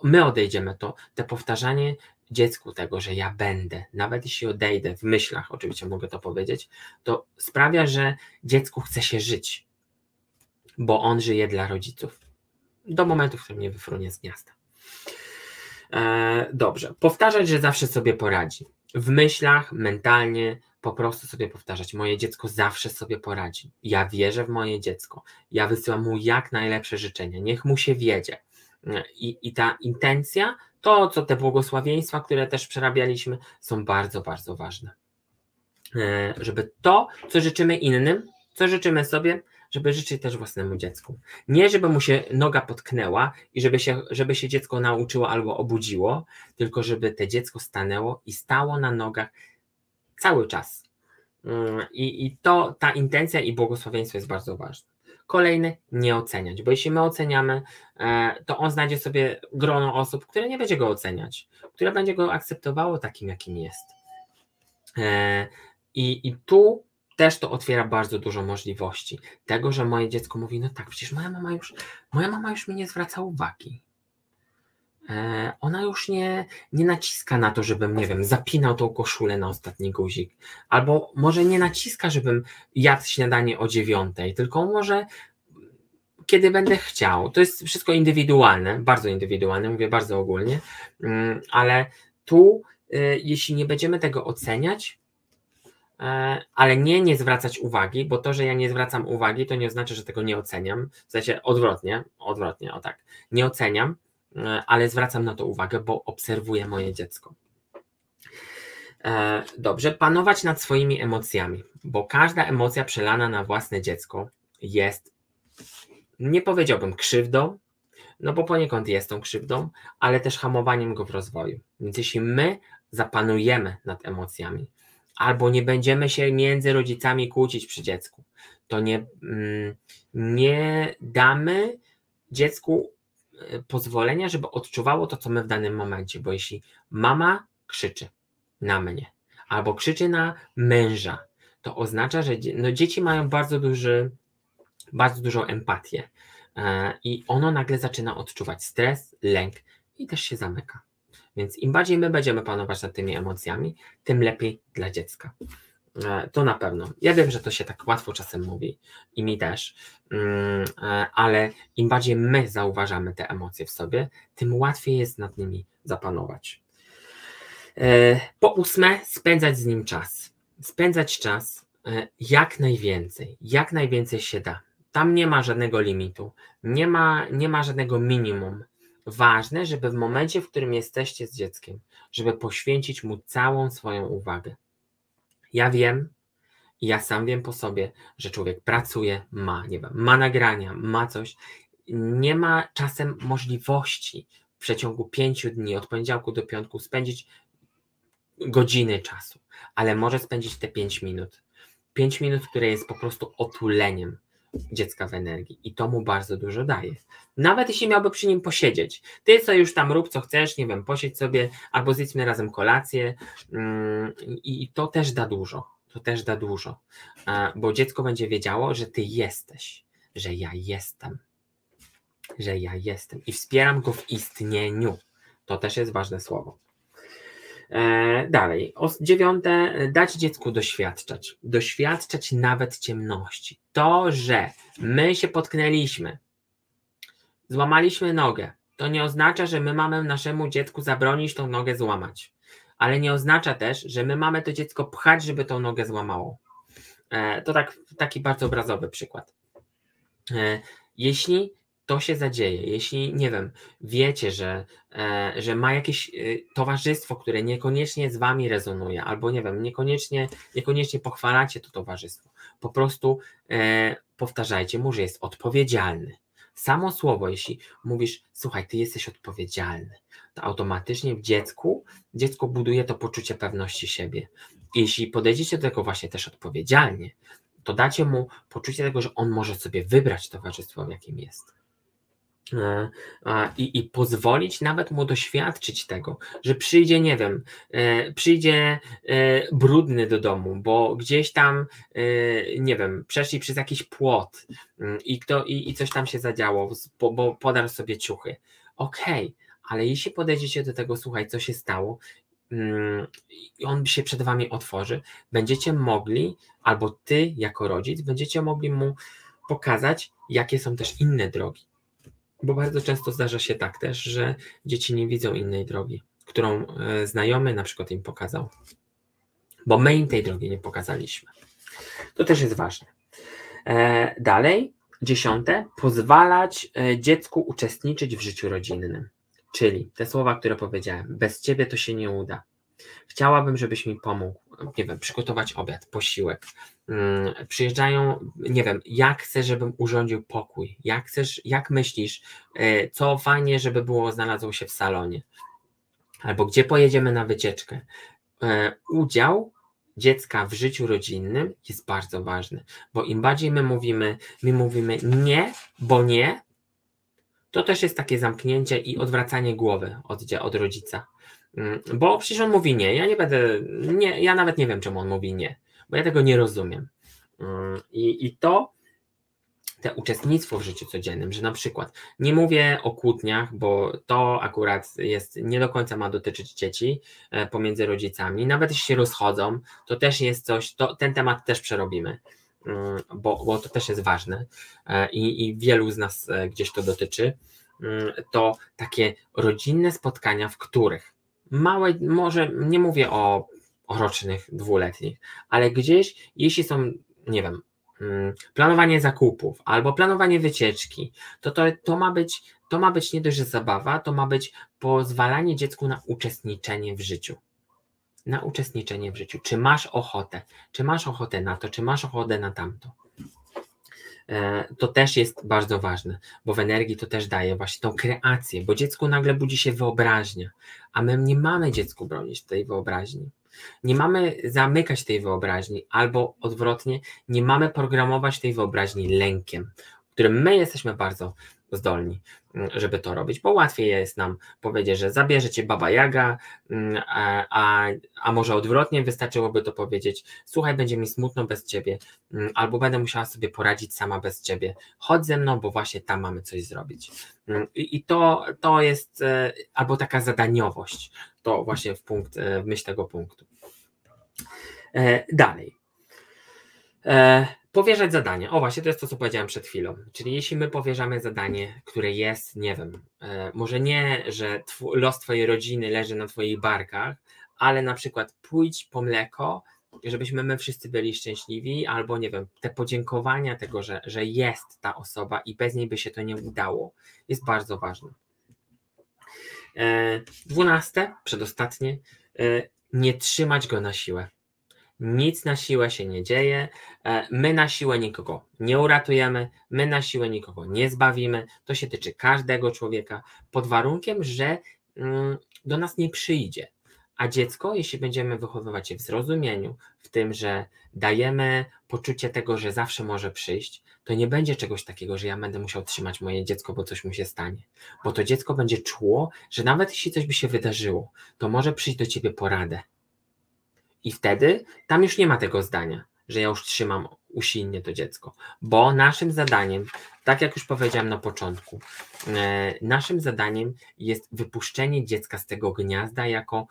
my odejdziemy, to te powtarzanie dziecku tego, że ja będę, nawet jeśli odejdę w myślach, oczywiście mogę to powiedzieć, to sprawia, że dziecku chce się żyć, bo on żyje dla rodziców. Do momentu, w którym nie wyfrunie z gniazda. E, dobrze, powtarzać, że zawsze sobie poradzi w myślach, mentalnie po prostu sobie powtarzać: Moje dziecko zawsze sobie poradzi. Ja wierzę w moje dziecko. Ja wysyłam mu jak najlepsze życzenia. Niech mu się wiedzie. I, I ta intencja, to co te błogosławieństwa, które też przerabialiśmy, są bardzo, bardzo ważne. E, żeby to, co życzymy innym, co życzymy sobie, żeby życzyć też własnemu dziecku. Nie, żeby mu się noga potknęła i żeby się, żeby się dziecko nauczyło albo obudziło, tylko żeby te dziecko stanęło i stało na nogach cały czas. Mm, I, i to, ta intencja i błogosławieństwo jest bardzo ważne. Kolejny, nie oceniać, bo jeśli my oceniamy, e, to on znajdzie sobie grono osób, które nie będzie go oceniać, które będzie go akceptowało takim, jakim jest. E, I, i tu też to otwiera bardzo dużo możliwości. Tego, że moje dziecko mówi, no tak, przecież moja mama już, moja mama już mi nie zwraca uwagi. E, ona już nie, nie naciska na to, żebym, nie wiem, zapinał tą koszulę na ostatni guzik. Albo może nie naciska, żebym jadł śniadanie o dziewiątej, tylko może kiedy będę chciał. To jest wszystko indywidualne, bardzo indywidualne, mówię bardzo ogólnie, mm, ale tu, y, jeśli nie będziemy tego oceniać, ale nie nie zwracać uwagi, bo to, że ja nie zwracam uwagi, to nie oznacza, że tego nie oceniam. W sensie odwrotnie, odwrotnie, o tak. Nie oceniam, e, ale zwracam na to uwagę, bo obserwuję moje dziecko. E, dobrze, panować nad swoimi emocjami, bo każda emocja przelana na własne dziecko jest, nie powiedziałbym krzywdą, no bo poniekąd jest tą krzywdą, ale też hamowaniem go w rozwoju. Więc jeśli my zapanujemy nad emocjami, albo nie będziemy się między rodzicami kłócić przy dziecku, to nie, mm, nie damy dziecku e, pozwolenia, żeby odczuwało to, co my w danym momencie, bo jeśli mama krzyczy na mnie albo krzyczy na męża, to oznacza, że no, dzieci mają bardzo duży, bardzo dużą empatię e, i ono nagle zaczyna odczuwać stres, lęk i też się zamyka. Więc im bardziej my będziemy panować nad tymi emocjami, tym lepiej dla dziecka. E, to na pewno. Ja wiem, że to się tak łatwo czasem mówi i mi też, mm, e, ale im bardziej my zauważamy te emocje w sobie, tym łatwiej jest nad nimi zapanować. E, po ósme, spędzać z nim czas. Spędzać czas jak najwięcej, jak najwięcej się da. Tam nie ma żadnego limitu, nie ma, nie ma żadnego minimum ważne, żeby w momencie, w którym jesteście z dzieckiem, żeby poświęcić mu całą swoją uwagę. Ja wiem, ja sam wiem po sobie, że człowiek pracuje, ma, nie wiem, ma nagrania, ma coś, nie ma czasem możliwości w przeciągu pięciu dni, od poniedziałku do piątku, spędzić godziny czasu, ale może spędzić te pięć minut. Pięć minut, które jest po prostu otuleniem dziecka w energii i to mu bardzo dużo daje. Nawet jeśli miałby przy nim posiedzieć, ty co już tam rób co chcesz, nie wiem, posiedź sobie albo zjedźmy razem kolację mm, i to też da dużo, to też da dużo, bo dziecko będzie wiedziało, że ty jesteś, że ja jestem, że ja jestem i wspieram go w istnieniu. To też jest ważne słowo. E, dalej, dziewiąte, dać dziecku doświadczać. Doświadczać nawet ciemności. To, że my się potknęliśmy, złamaliśmy nogę, to nie oznacza, że my mamy naszemu dziecku zabronić tą nogę złamać. Ale nie oznacza też, że my mamy to dziecko pchać, żeby tą nogę złamało. E, to tak, taki bardzo obrazowy przykład. E, jeśli to się zadzieje, jeśli nie wiem, wiecie, że, e, że ma jakieś e, towarzystwo, które niekoniecznie z wami rezonuje, albo nie wiem, niekoniecznie, niekoniecznie pochwalacie to towarzystwo, po prostu e, powtarzajcie mu, że jest odpowiedzialny. Samo słowo, jeśli mówisz, słuchaj, ty jesteś odpowiedzialny, to automatycznie w dziecku, dziecko buduje to poczucie pewności siebie. Jeśli podejdziecie do tego właśnie też odpowiedzialnie, to dacie mu poczucie tego, że on może sobie wybrać towarzystwo, w jakim jest. E, i, i pozwolić nawet mu doświadczyć tego, że przyjdzie, nie wiem, e, przyjdzie e, brudny do domu, bo gdzieś tam, nie wiem, przeszli przez jakiś płot mm, i, kto, i, i coś tam się zadziało, bo podarł sobie ciuchy. Okej, okay, ale jeśli podejdziecie do tego, słuchaj, co się stało, mm, i on się przed wami otworzy, będziecie mogli, albo ty jako rodzic, będziecie mogli mu pokazać, jakie są też inne drogi bo bardzo często zdarza się tak też, że dzieci nie widzą innej drogi, którą e, znajomy na przykład im pokazał, bo my im tej drogi nie pokazaliśmy. To też jest ważne. E, dalej, dziesiąte, pozwalać e, dziecku uczestniczyć w życiu rodzinnym. Czyli te słowa, które powiedziałem, bez ciebie to się nie uda. Chciałabym, żebyś mi pomógł, nie wiem, przygotować obiad, posiłek. Hmm, przyjeżdżają, nie wiem, jak chcesz, żebym urządził pokój, jak chcesz, jak myślisz, e, co fajnie, żeby było, znalazło się w salonie, albo gdzie pojedziemy na wycieczkę. E, udział dziecka w życiu rodzinnym jest bardzo ważny, bo im bardziej my mówimy, my mówimy nie, bo nie, to też jest takie zamknięcie i odwracanie głowy od, od rodzica. Mm, bo przecież on mówi nie, ja nie będę, nie, ja nawet nie wiem, czemu on mówi nie, bo ja tego nie rozumiem. Mm, I, i to, te uczestnictwo w życiu codziennym, że na przykład nie mówię o kłótniach, bo to akurat jest, nie do końca ma dotyczyć dzieci e, pomiędzy rodzicami, nawet jeśli się rozchodzą, to też jest coś, to, ten temat też przerobimy, mm, bo, bo to też jest ważne e, i, i wielu z nas e, gdzieś to dotyczy, to takie rodzinne spotkania, w których małe, może nie mówię o, rocznych, dwuletnich, ale gdzieś, jeśli są, nie wiem, mm, planowanie zakupów albo planowanie wycieczki, to, to, to, ma być, to ma być nie dość, że zabawa, to ma być pozwalanie dziecku na uczestniczenie w życiu. Na uczestniczenie w życiu. Czy masz ochotę? Czy masz ochotę na to? Czy masz ochotę na tamto? E, to też jest bardzo ważne, bo w energii to też daje właśnie tą kreację, bo dziecku nagle budzi się wyobraźnia, a my nie mamy dziecku bronić tej wyobraźni. Nie mamy zamykać tej wyobraźni, albo odwrotnie, nie mamy programować tej wyobraźni lękiem, którym my jesteśmy bardzo zdolni, mm, żeby to robić, bo łatwiej jest nam powiedzieć, że zabierze cię baba Jaga, mm, a, a może odwrotnie wystarczyłoby to powiedzieć, słuchaj, będzie mi smutno bez ciebie, mm, albo będę musiała sobie poradzić sama bez ciebie, chodź ze mną, bo właśnie tam mamy coś zrobić. I, i to, to jest e, albo taka zadaniowość, to właśnie w, punkt, e, w myśl tego punktu. E. Powierzać zadanie. O właśnie, to jest to, co powiedziałem przed chwilą. Czyli jeśli my powierzamy zadanie, które jest, nie wiem, e, może nie, że los twojej rodziny leży na twoich barkach, ale na przykład pójdź po mleko, żebyśmy my wszyscy byli szczęśliwi, albo nie wiem, te podziękowania tego, że, że jest ta osoba i bez niej by się to nie udało, jest bardzo ważne. E, dwunaste, przedostatnie, nie trzymać go na siłę Nic na siłę się nie dzieje. E, my na siłę nikogo nie uratujemy, my na siłę nikogo nie zbawimy. To się tyczy każdego człowieka, pod warunkiem, że mm, do nas nie przyjdzie. A dziecko, jeśli będziemy wychowywać je w zrozumieniu, w tym, że dajemy poczucie tego, że zawsze może przyjść, to nie będzie czegoś takiego, że ja będę musiał trzymać moje dziecko, bo coś mu się stanie. Bo to dziecko będzie czuło, że nawet jeśli coś by się wydarzyło, to może przyjść do ciebie poradę. I wtedy tam już nie ma tego zdania, że ja już trzymam usilnie to dziecko, bo naszym zadaniem, tak jak już powiedziałem na początku, e, naszym zadaniem jest wypuszczenie dziecka z tego gniazda jako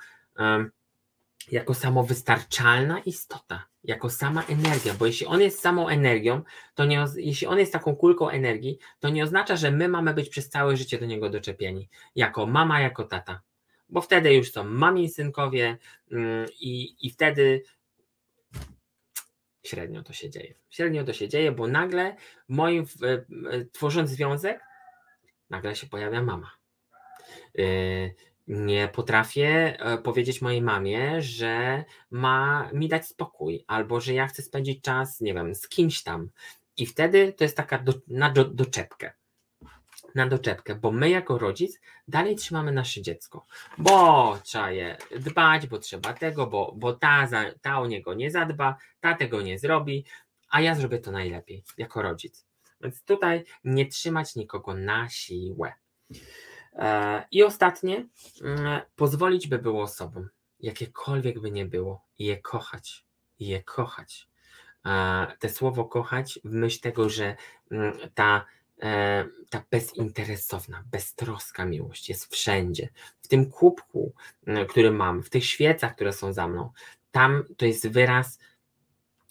jako samowystarczalna istota, jako sama energia, bo jeśli on jest samą energią, to nie, jeśli on jest taką kulką energii, to nie oznacza, że my mamy być przez całe życie do niego doczepieni, jako mama, jako tata, bo wtedy już są mami synkowie mm, i, i wtedy średnio to się dzieje. Średnio to się dzieje, bo nagle moim, tworząc związek, nagle się pojawia mama. Y, nie potrafię e, powiedzieć mojej mamie, że ma mi dać spokój, albo że ja chcę spędzić czas, nie wiem, z kimś tam. I wtedy to jest taka do, na do, doczepkę. Na doczepkę, bo my jako rodzic dalej trzymamy nasze dziecko, bo trzeba je dbać, bo trzeba tego, bo, bo ta, za, ta o niego nie zadba, ta tego nie zrobi, a ja zrobię to najlepiej jako rodzic. Więc tutaj nie trzymać nikogo na siłę. E, I ostatnie, mm, pozwolić by było osobom, jakiekolwiek by nie było, je kochać, je kochać. E, te słowo kochać w myśl tego, że mm, ta, ta bezinteresowna, beztroska miłość jest wszędzie. W tym kubku, który mam, w tych świecach, które są za mną, tam to jest wyraz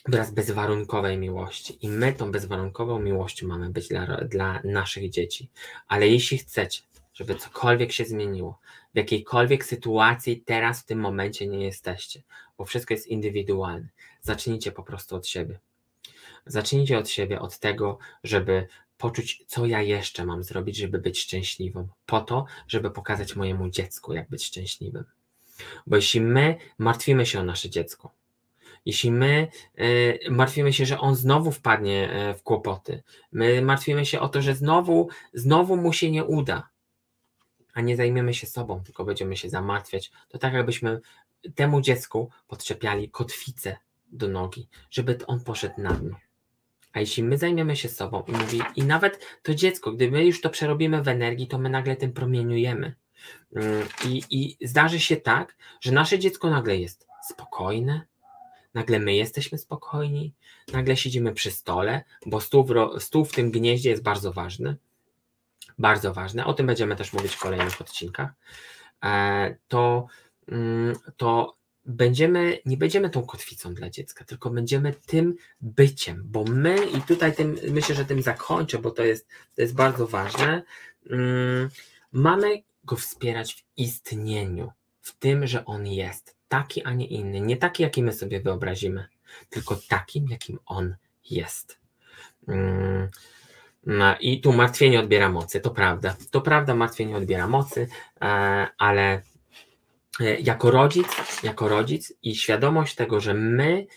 wyraz bezwarunkowej miłości. I my tą bezwarunkową miłością mamy być dla, dla naszych dzieci. Ale jeśli chcecie, żeby cokolwiek się zmieniło. W jakiejkolwiek sytuacji teraz, w tym momencie nie jesteście, bo wszystko jest indywidualne. Zacznijcie po prostu od siebie. Zacznijcie od siebie, od tego, żeby poczuć, co ja jeszcze mam zrobić, żeby być szczęśliwą, po to, żeby pokazać mojemu dziecku, jak być szczęśliwym. Bo jeśli my martwimy się o nasze dziecko, jeśli my y, martwimy się, że on znowu wpadnie y, w kłopoty, my martwimy się o to, że znowu, znowu mu się nie uda, a nie zajmiemy się sobą, tylko będziemy się zamartwiać, to tak jakbyśmy temu dziecku podczepiali kotwicę do nogi, żeby on poszedł na dno. A jeśli my zajmiemy się sobą i mówi, i nawet to dziecko, gdy my już to przerobimy w energii, to my nagle tym promieniujemy. Mm, I, I zdarzy się tak, że nasze dziecko nagle jest spokojne, nagle my jesteśmy spokojni, nagle siedzimy przy stole, bo stół w, stół w tym gnieździe jest bardzo ważny bardzo ważne, o tym będziemy też mówić w kolejnych odcinkach, e, to, mm, to będziemy, nie będziemy tą kotwicą dla dziecka, tylko będziemy tym byciem, bo my, i tutaj tym, myślę, że tym zakończę, bo to jest, to jest bardzo ważne, mm, mamy go wspierać w istnieniu, w tym, że on jest taki, a nie inny, nie taki, jaki my sobie wyobrazimy, tylko takim, jakim on jest. Mm, no I tu martwienie odbiera mocy, to prawda. To prawda, martwienie odbiera mocy, e, ale jako rodzic, jako rodzic i świadomość tego, że my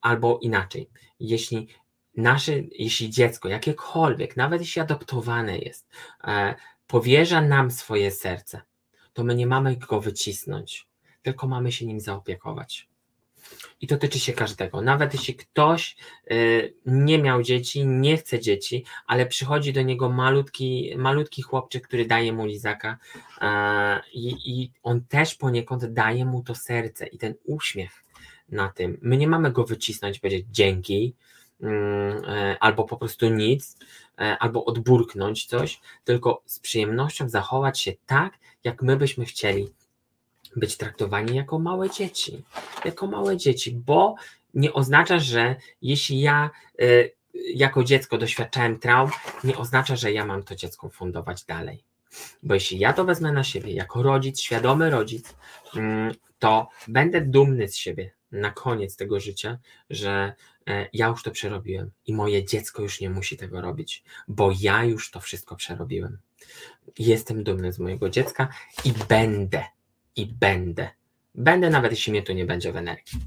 albo inaczej, jeśli nasze, jeśli dziecko, jakiekolwiek, nawet jeśli adoptowane jest, e, powierza nam swoje serce, to my nie mamy go wycisnąć, tylko mamy się nim zaopiekować. I to tyczy się każdego. Nawet jeśli ktoś y, nie miał dzieci, nie chce dzieci, ale przychodzi do niego malutki, malutki chłopczyk, który daje mu lizaka i, i on też poniekąd daje mu to serce i ten uśmiech na tym. My nie mamy go wycisnąć, powiedzieć dzięki, mm, e, albo po prostu nic, e, albo odburknąć coś, tylko z przyjemnością zachować się tak, jak my byśmy chcieli być traktowani jako małe dzieci, jako małe dzieci, bo nie oznacza, że jeśli ja y, jako dziecko doświadczałem traum, nie oznacza, że ja mam to dziecko fundować dalej. Bo jeśli ja to wezmę na siebie jako rodzic, świadomy rodzic, mm, to będę dumny z siebie na koniec tego życia, że e, ja już to przerobiłem i moje dziecko już nie musi tego robić, bo ja już to wszystko przerobiłem. Jestem dumny z mojego dziecka i będę i będę. Będę nawet jeśli mnie tu nie będzie w energii.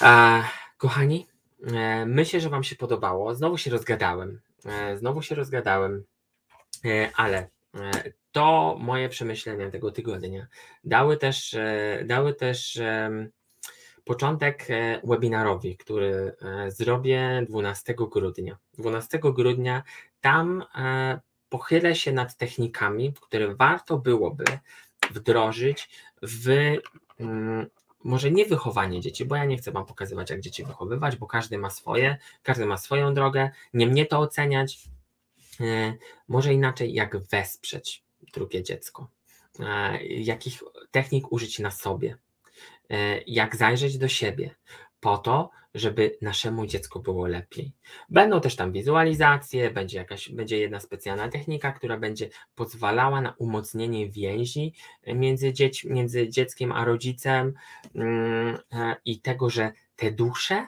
A, kochani, e, myślę, że Wam się podobało. Znowu się rozgadałem. E, znowu się rozgadałem, e, ale to moje przemyślenia tego tygodnia dały też, dały też początek webinarowi, który zrobię 12 grudnia. 12 grudnia tam pochylę się nad technikami, które warto byłoby wdrożyć w mm, może nie wychowanie dzieci, bo ja nie chcę Wam pokazywać, jak dzieci wychowywać, bo każdy ma swoje, każdy ma swoją drogę, nie mnie to oceniać. E, może inaczej, jak wesprzeć drugie dziecko, e, jakich technik użyć na sobie, e, jak zajrzeć do siebie, po to, żeby naszemu dziecku było lepiej. Będą też tam wizualizacje, będzie jakaś, będzie jedna specjalna technika, która będzie pozwalała na umocnienie więzi między, dzieć, między dzieckiem a rodzicem mm, e, i tego, że te dusze,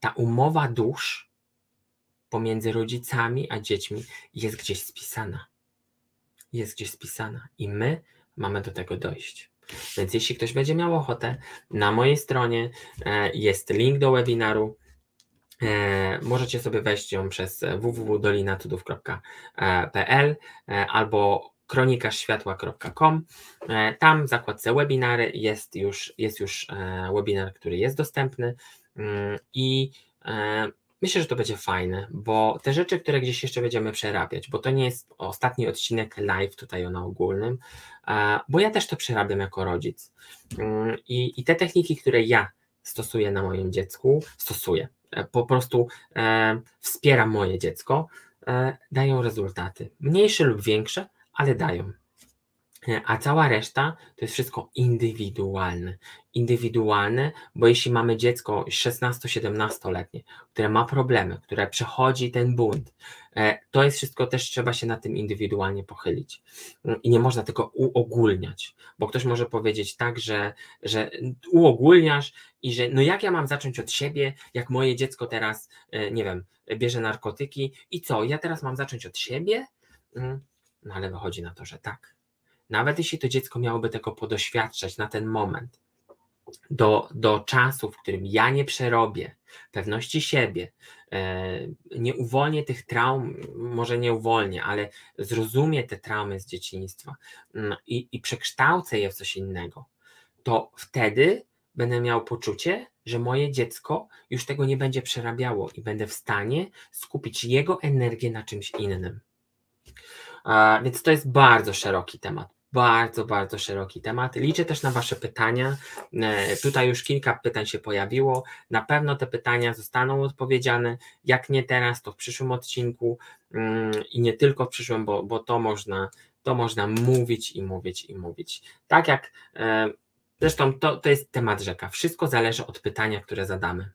ta umowa dusz pomiędzy rodzicami a dziećmi jest gdzieś spisana. Jest gdzieś spisana i my mamy do tego dojść. Więc jeśli ktoś będzie miał ochotę, na mojej stronie e, jest link do webinaru. E, możecie sobie wejść ją przez www.dolinacudów.pl e, albo kronikaświatła.com. Tam w zakładce webinary jest już, jest już webinar, który jest dostępny mm, i Myślę, że to będzie fajne, bo te rzeczy, które gdzieś jeszcze będziemy przerabiać, bo to nie jest ostatni odcinek live tutaj na ogólnym, bo ja też to przerabiam jako rodzic. Mm, I, i te techniki, które ja stosuję na moim dziecku, stosuję, e, po prostu e, wspieram moje dziecko, e, dają rezultaty. Mniejsze lub większe, ale dają. A cała reszta to jest wszystko indywidualne. Indywidualne, bo jeśli mamy dziecko 16-17-letnie, które ma problemy, które przechodzi ten bunt, e, to jest wszystko też trzeba się na tym indywidualnie pochylić. I nie można tego uogólniać, bo ktoś może powiedzieć tak, że, że uogólniasz i że no jak ja mam zacząć od siebie, jak moje dziecko teraz, e, nie wiem, bierze narkotyki i co, ja teraz mam zacząć od siebie? Mm, no ale wychodzi na to, że tak nawet jeśli to dziecko miałoby tego podoświadczać na ten moment, do, do czasu, w którym ja nie przerobię pewności siebie, e, nie uwolnię tych traum, może nie uwolnię, ale zrozumie te traumy z dzieciństwa mm, i, i przekształcę je w coś innego, to wtedy będę miał poczucie, że moje dziecko już tego nie będzie przerabiało i będę w stanie skupić jego energię na czymś innym. Więc to jest bardzo szeroki temat. Bardzo, bardzo szeroki temat. Liczę też na Wasze pytania. E, tutaj już kilka pytań się pojawiło. Na pewno te pytania zostaną odpowiedziane. Jak nie teraz, to w przyszłym odcinku mm, i nie tylko w przyszłym, bo, bo to, można, to można mówić i mówić i mówić. Tak jak e, zresztą to, to jest temat rzeka. Wszystko zależy od pytania, które zadamy.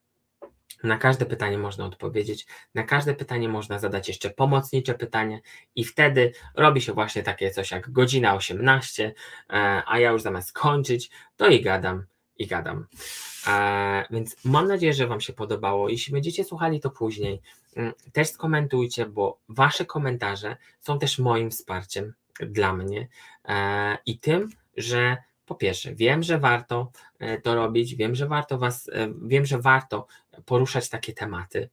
Na każde pytanie można odpowiedzieć, na każde pytanie można zadać jeszcze pomocnicze pytanie i wtedy robi się właśnie takie coś jak godzina 18, e, a ja już zamiast kończyć, to i gadam, i gadam. E, więc mam nadzieję, że Wam się podobało. Jeśli będziecie słuchali to później, mm, też skomentujcie, bo Wasze komentarze są też moim wsparciem dla mnie e, i tym, że po pierwsze, wiem, że warto to robić, wiem, że warto was, wiem, że warto poruszać takie tematy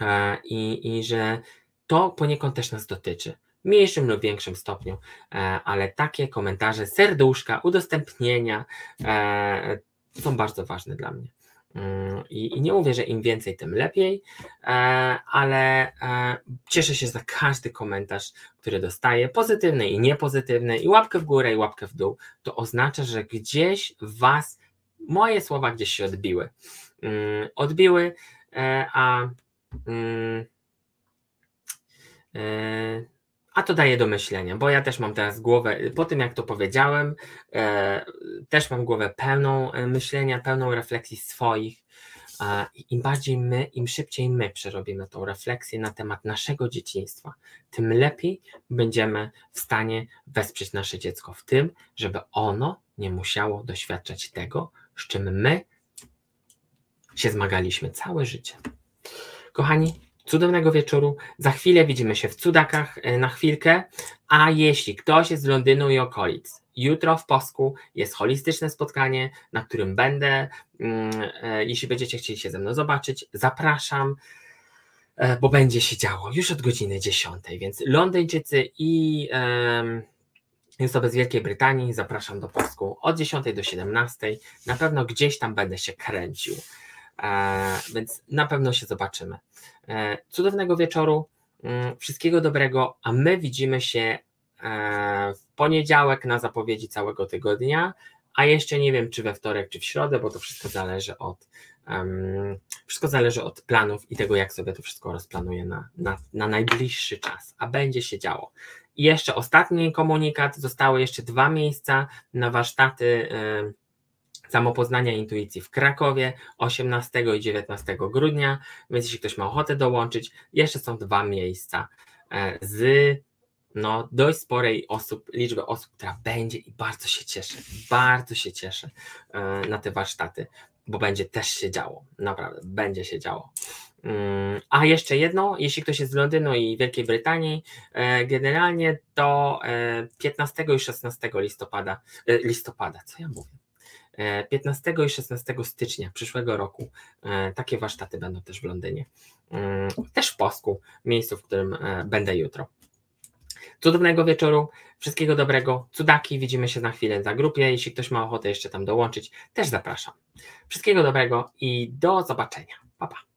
e, i, i że to poniekąd też nas dotyczy. W mniejszym lub większym stopniu, e, ale takie komentarze, serduszka, udostępnienia e, są bardzo ważne dla mnie. Mm, I, nie mówię, że im więcej, tym lepiej, ale cieszę się za każdy komentarz, który dostaję, pozytywny i niepozytywny, i łapkę w górę, i łapkę w dół. To oznacza, że gdzieś Was moje słowa gdzieś się odbiły. Mm, odbiły, e, a, mm, e, a to daje do myślenia, bo ja też mam teraz głowę, po tym jak to powiedziałem, e, też mam głowę pełną myślenia, pełną refleksji swoich. Im bardziej my, im szybciej my przerobimy tą refleksję na temat naszego dzieciństwa, tym lepiej będziemy w stanie wesprzeć nasze dziecko w tym, żeby ono nie musiało doświadczać tego, z czym my się zmagaliśmy całe życie. Kochani, cudownego wieczoru. Za chwilę widzimy się w cudakach e, na chwilkę. A jeśli ktoś jest z Londynu i okolic, jutro w Posku jest holistyczne spotkanie, na którym będę. Mm, e, jeśli będziecie chcieli się ze mną zobaczyć, zapraszam, e, bo będzie się działo już od godziny 10. Więc Londyńczycy i osoby z Wielkiej Brytanii zapraszam do Posku od 10 do 17. Na pewno gdzieś tam będę się kręcił. Więc na pewno się zobaczymy. E, cudownego wieczoru, mm, wszystkiego dobrego, a my widzimy się e, w poniedziałek na zapowiedzi całego tygodnia, a jeszcze nie wiem, czy we wtorek, czy w środę, bo to wszystko zależy od um, wszystko zależy od planów i tego, jak sobie to wszystko rozplanuję na, na, na najbliższy czas, a będzie się działo. I jeszcze ostatni komunikat, zostały jeszcze dwa miejsca na warsztaty samopoznania intuicji w Krakowie 18 i 19 grudnia, więc jeśli ktoś ma ochotę dołączyć, jeszcze są dwa miejsca e, z no, dość sporej osób, liczby osób, która będzie i bardzo się cieszę, bardzo się cieszę e, na te warsztaty, bo będzie też się działo, naprawdę, będzie się działo. Mm, a jeszcze jedno, jeśli ktoś jest z Londynu i Wielkiej Brytanii, e, generalnie to 15 i 16 listopada, listopada, co ja mówię? 15 i 16 stycznia przyszłego roku e, takie warsztaty będą też w Londynie. Mm, też w Posku, miejscu, w którym e, będę jutro. Cudownego wieczoru, wszystkiego dobrego, cudaki, widzimy się na chwilę za grupie, jeśli ktoś ma ochotę jeszcze tam dołączyć, też zapraszam. Wszystkiego dobrego i do zobaczenia. Pa, pa.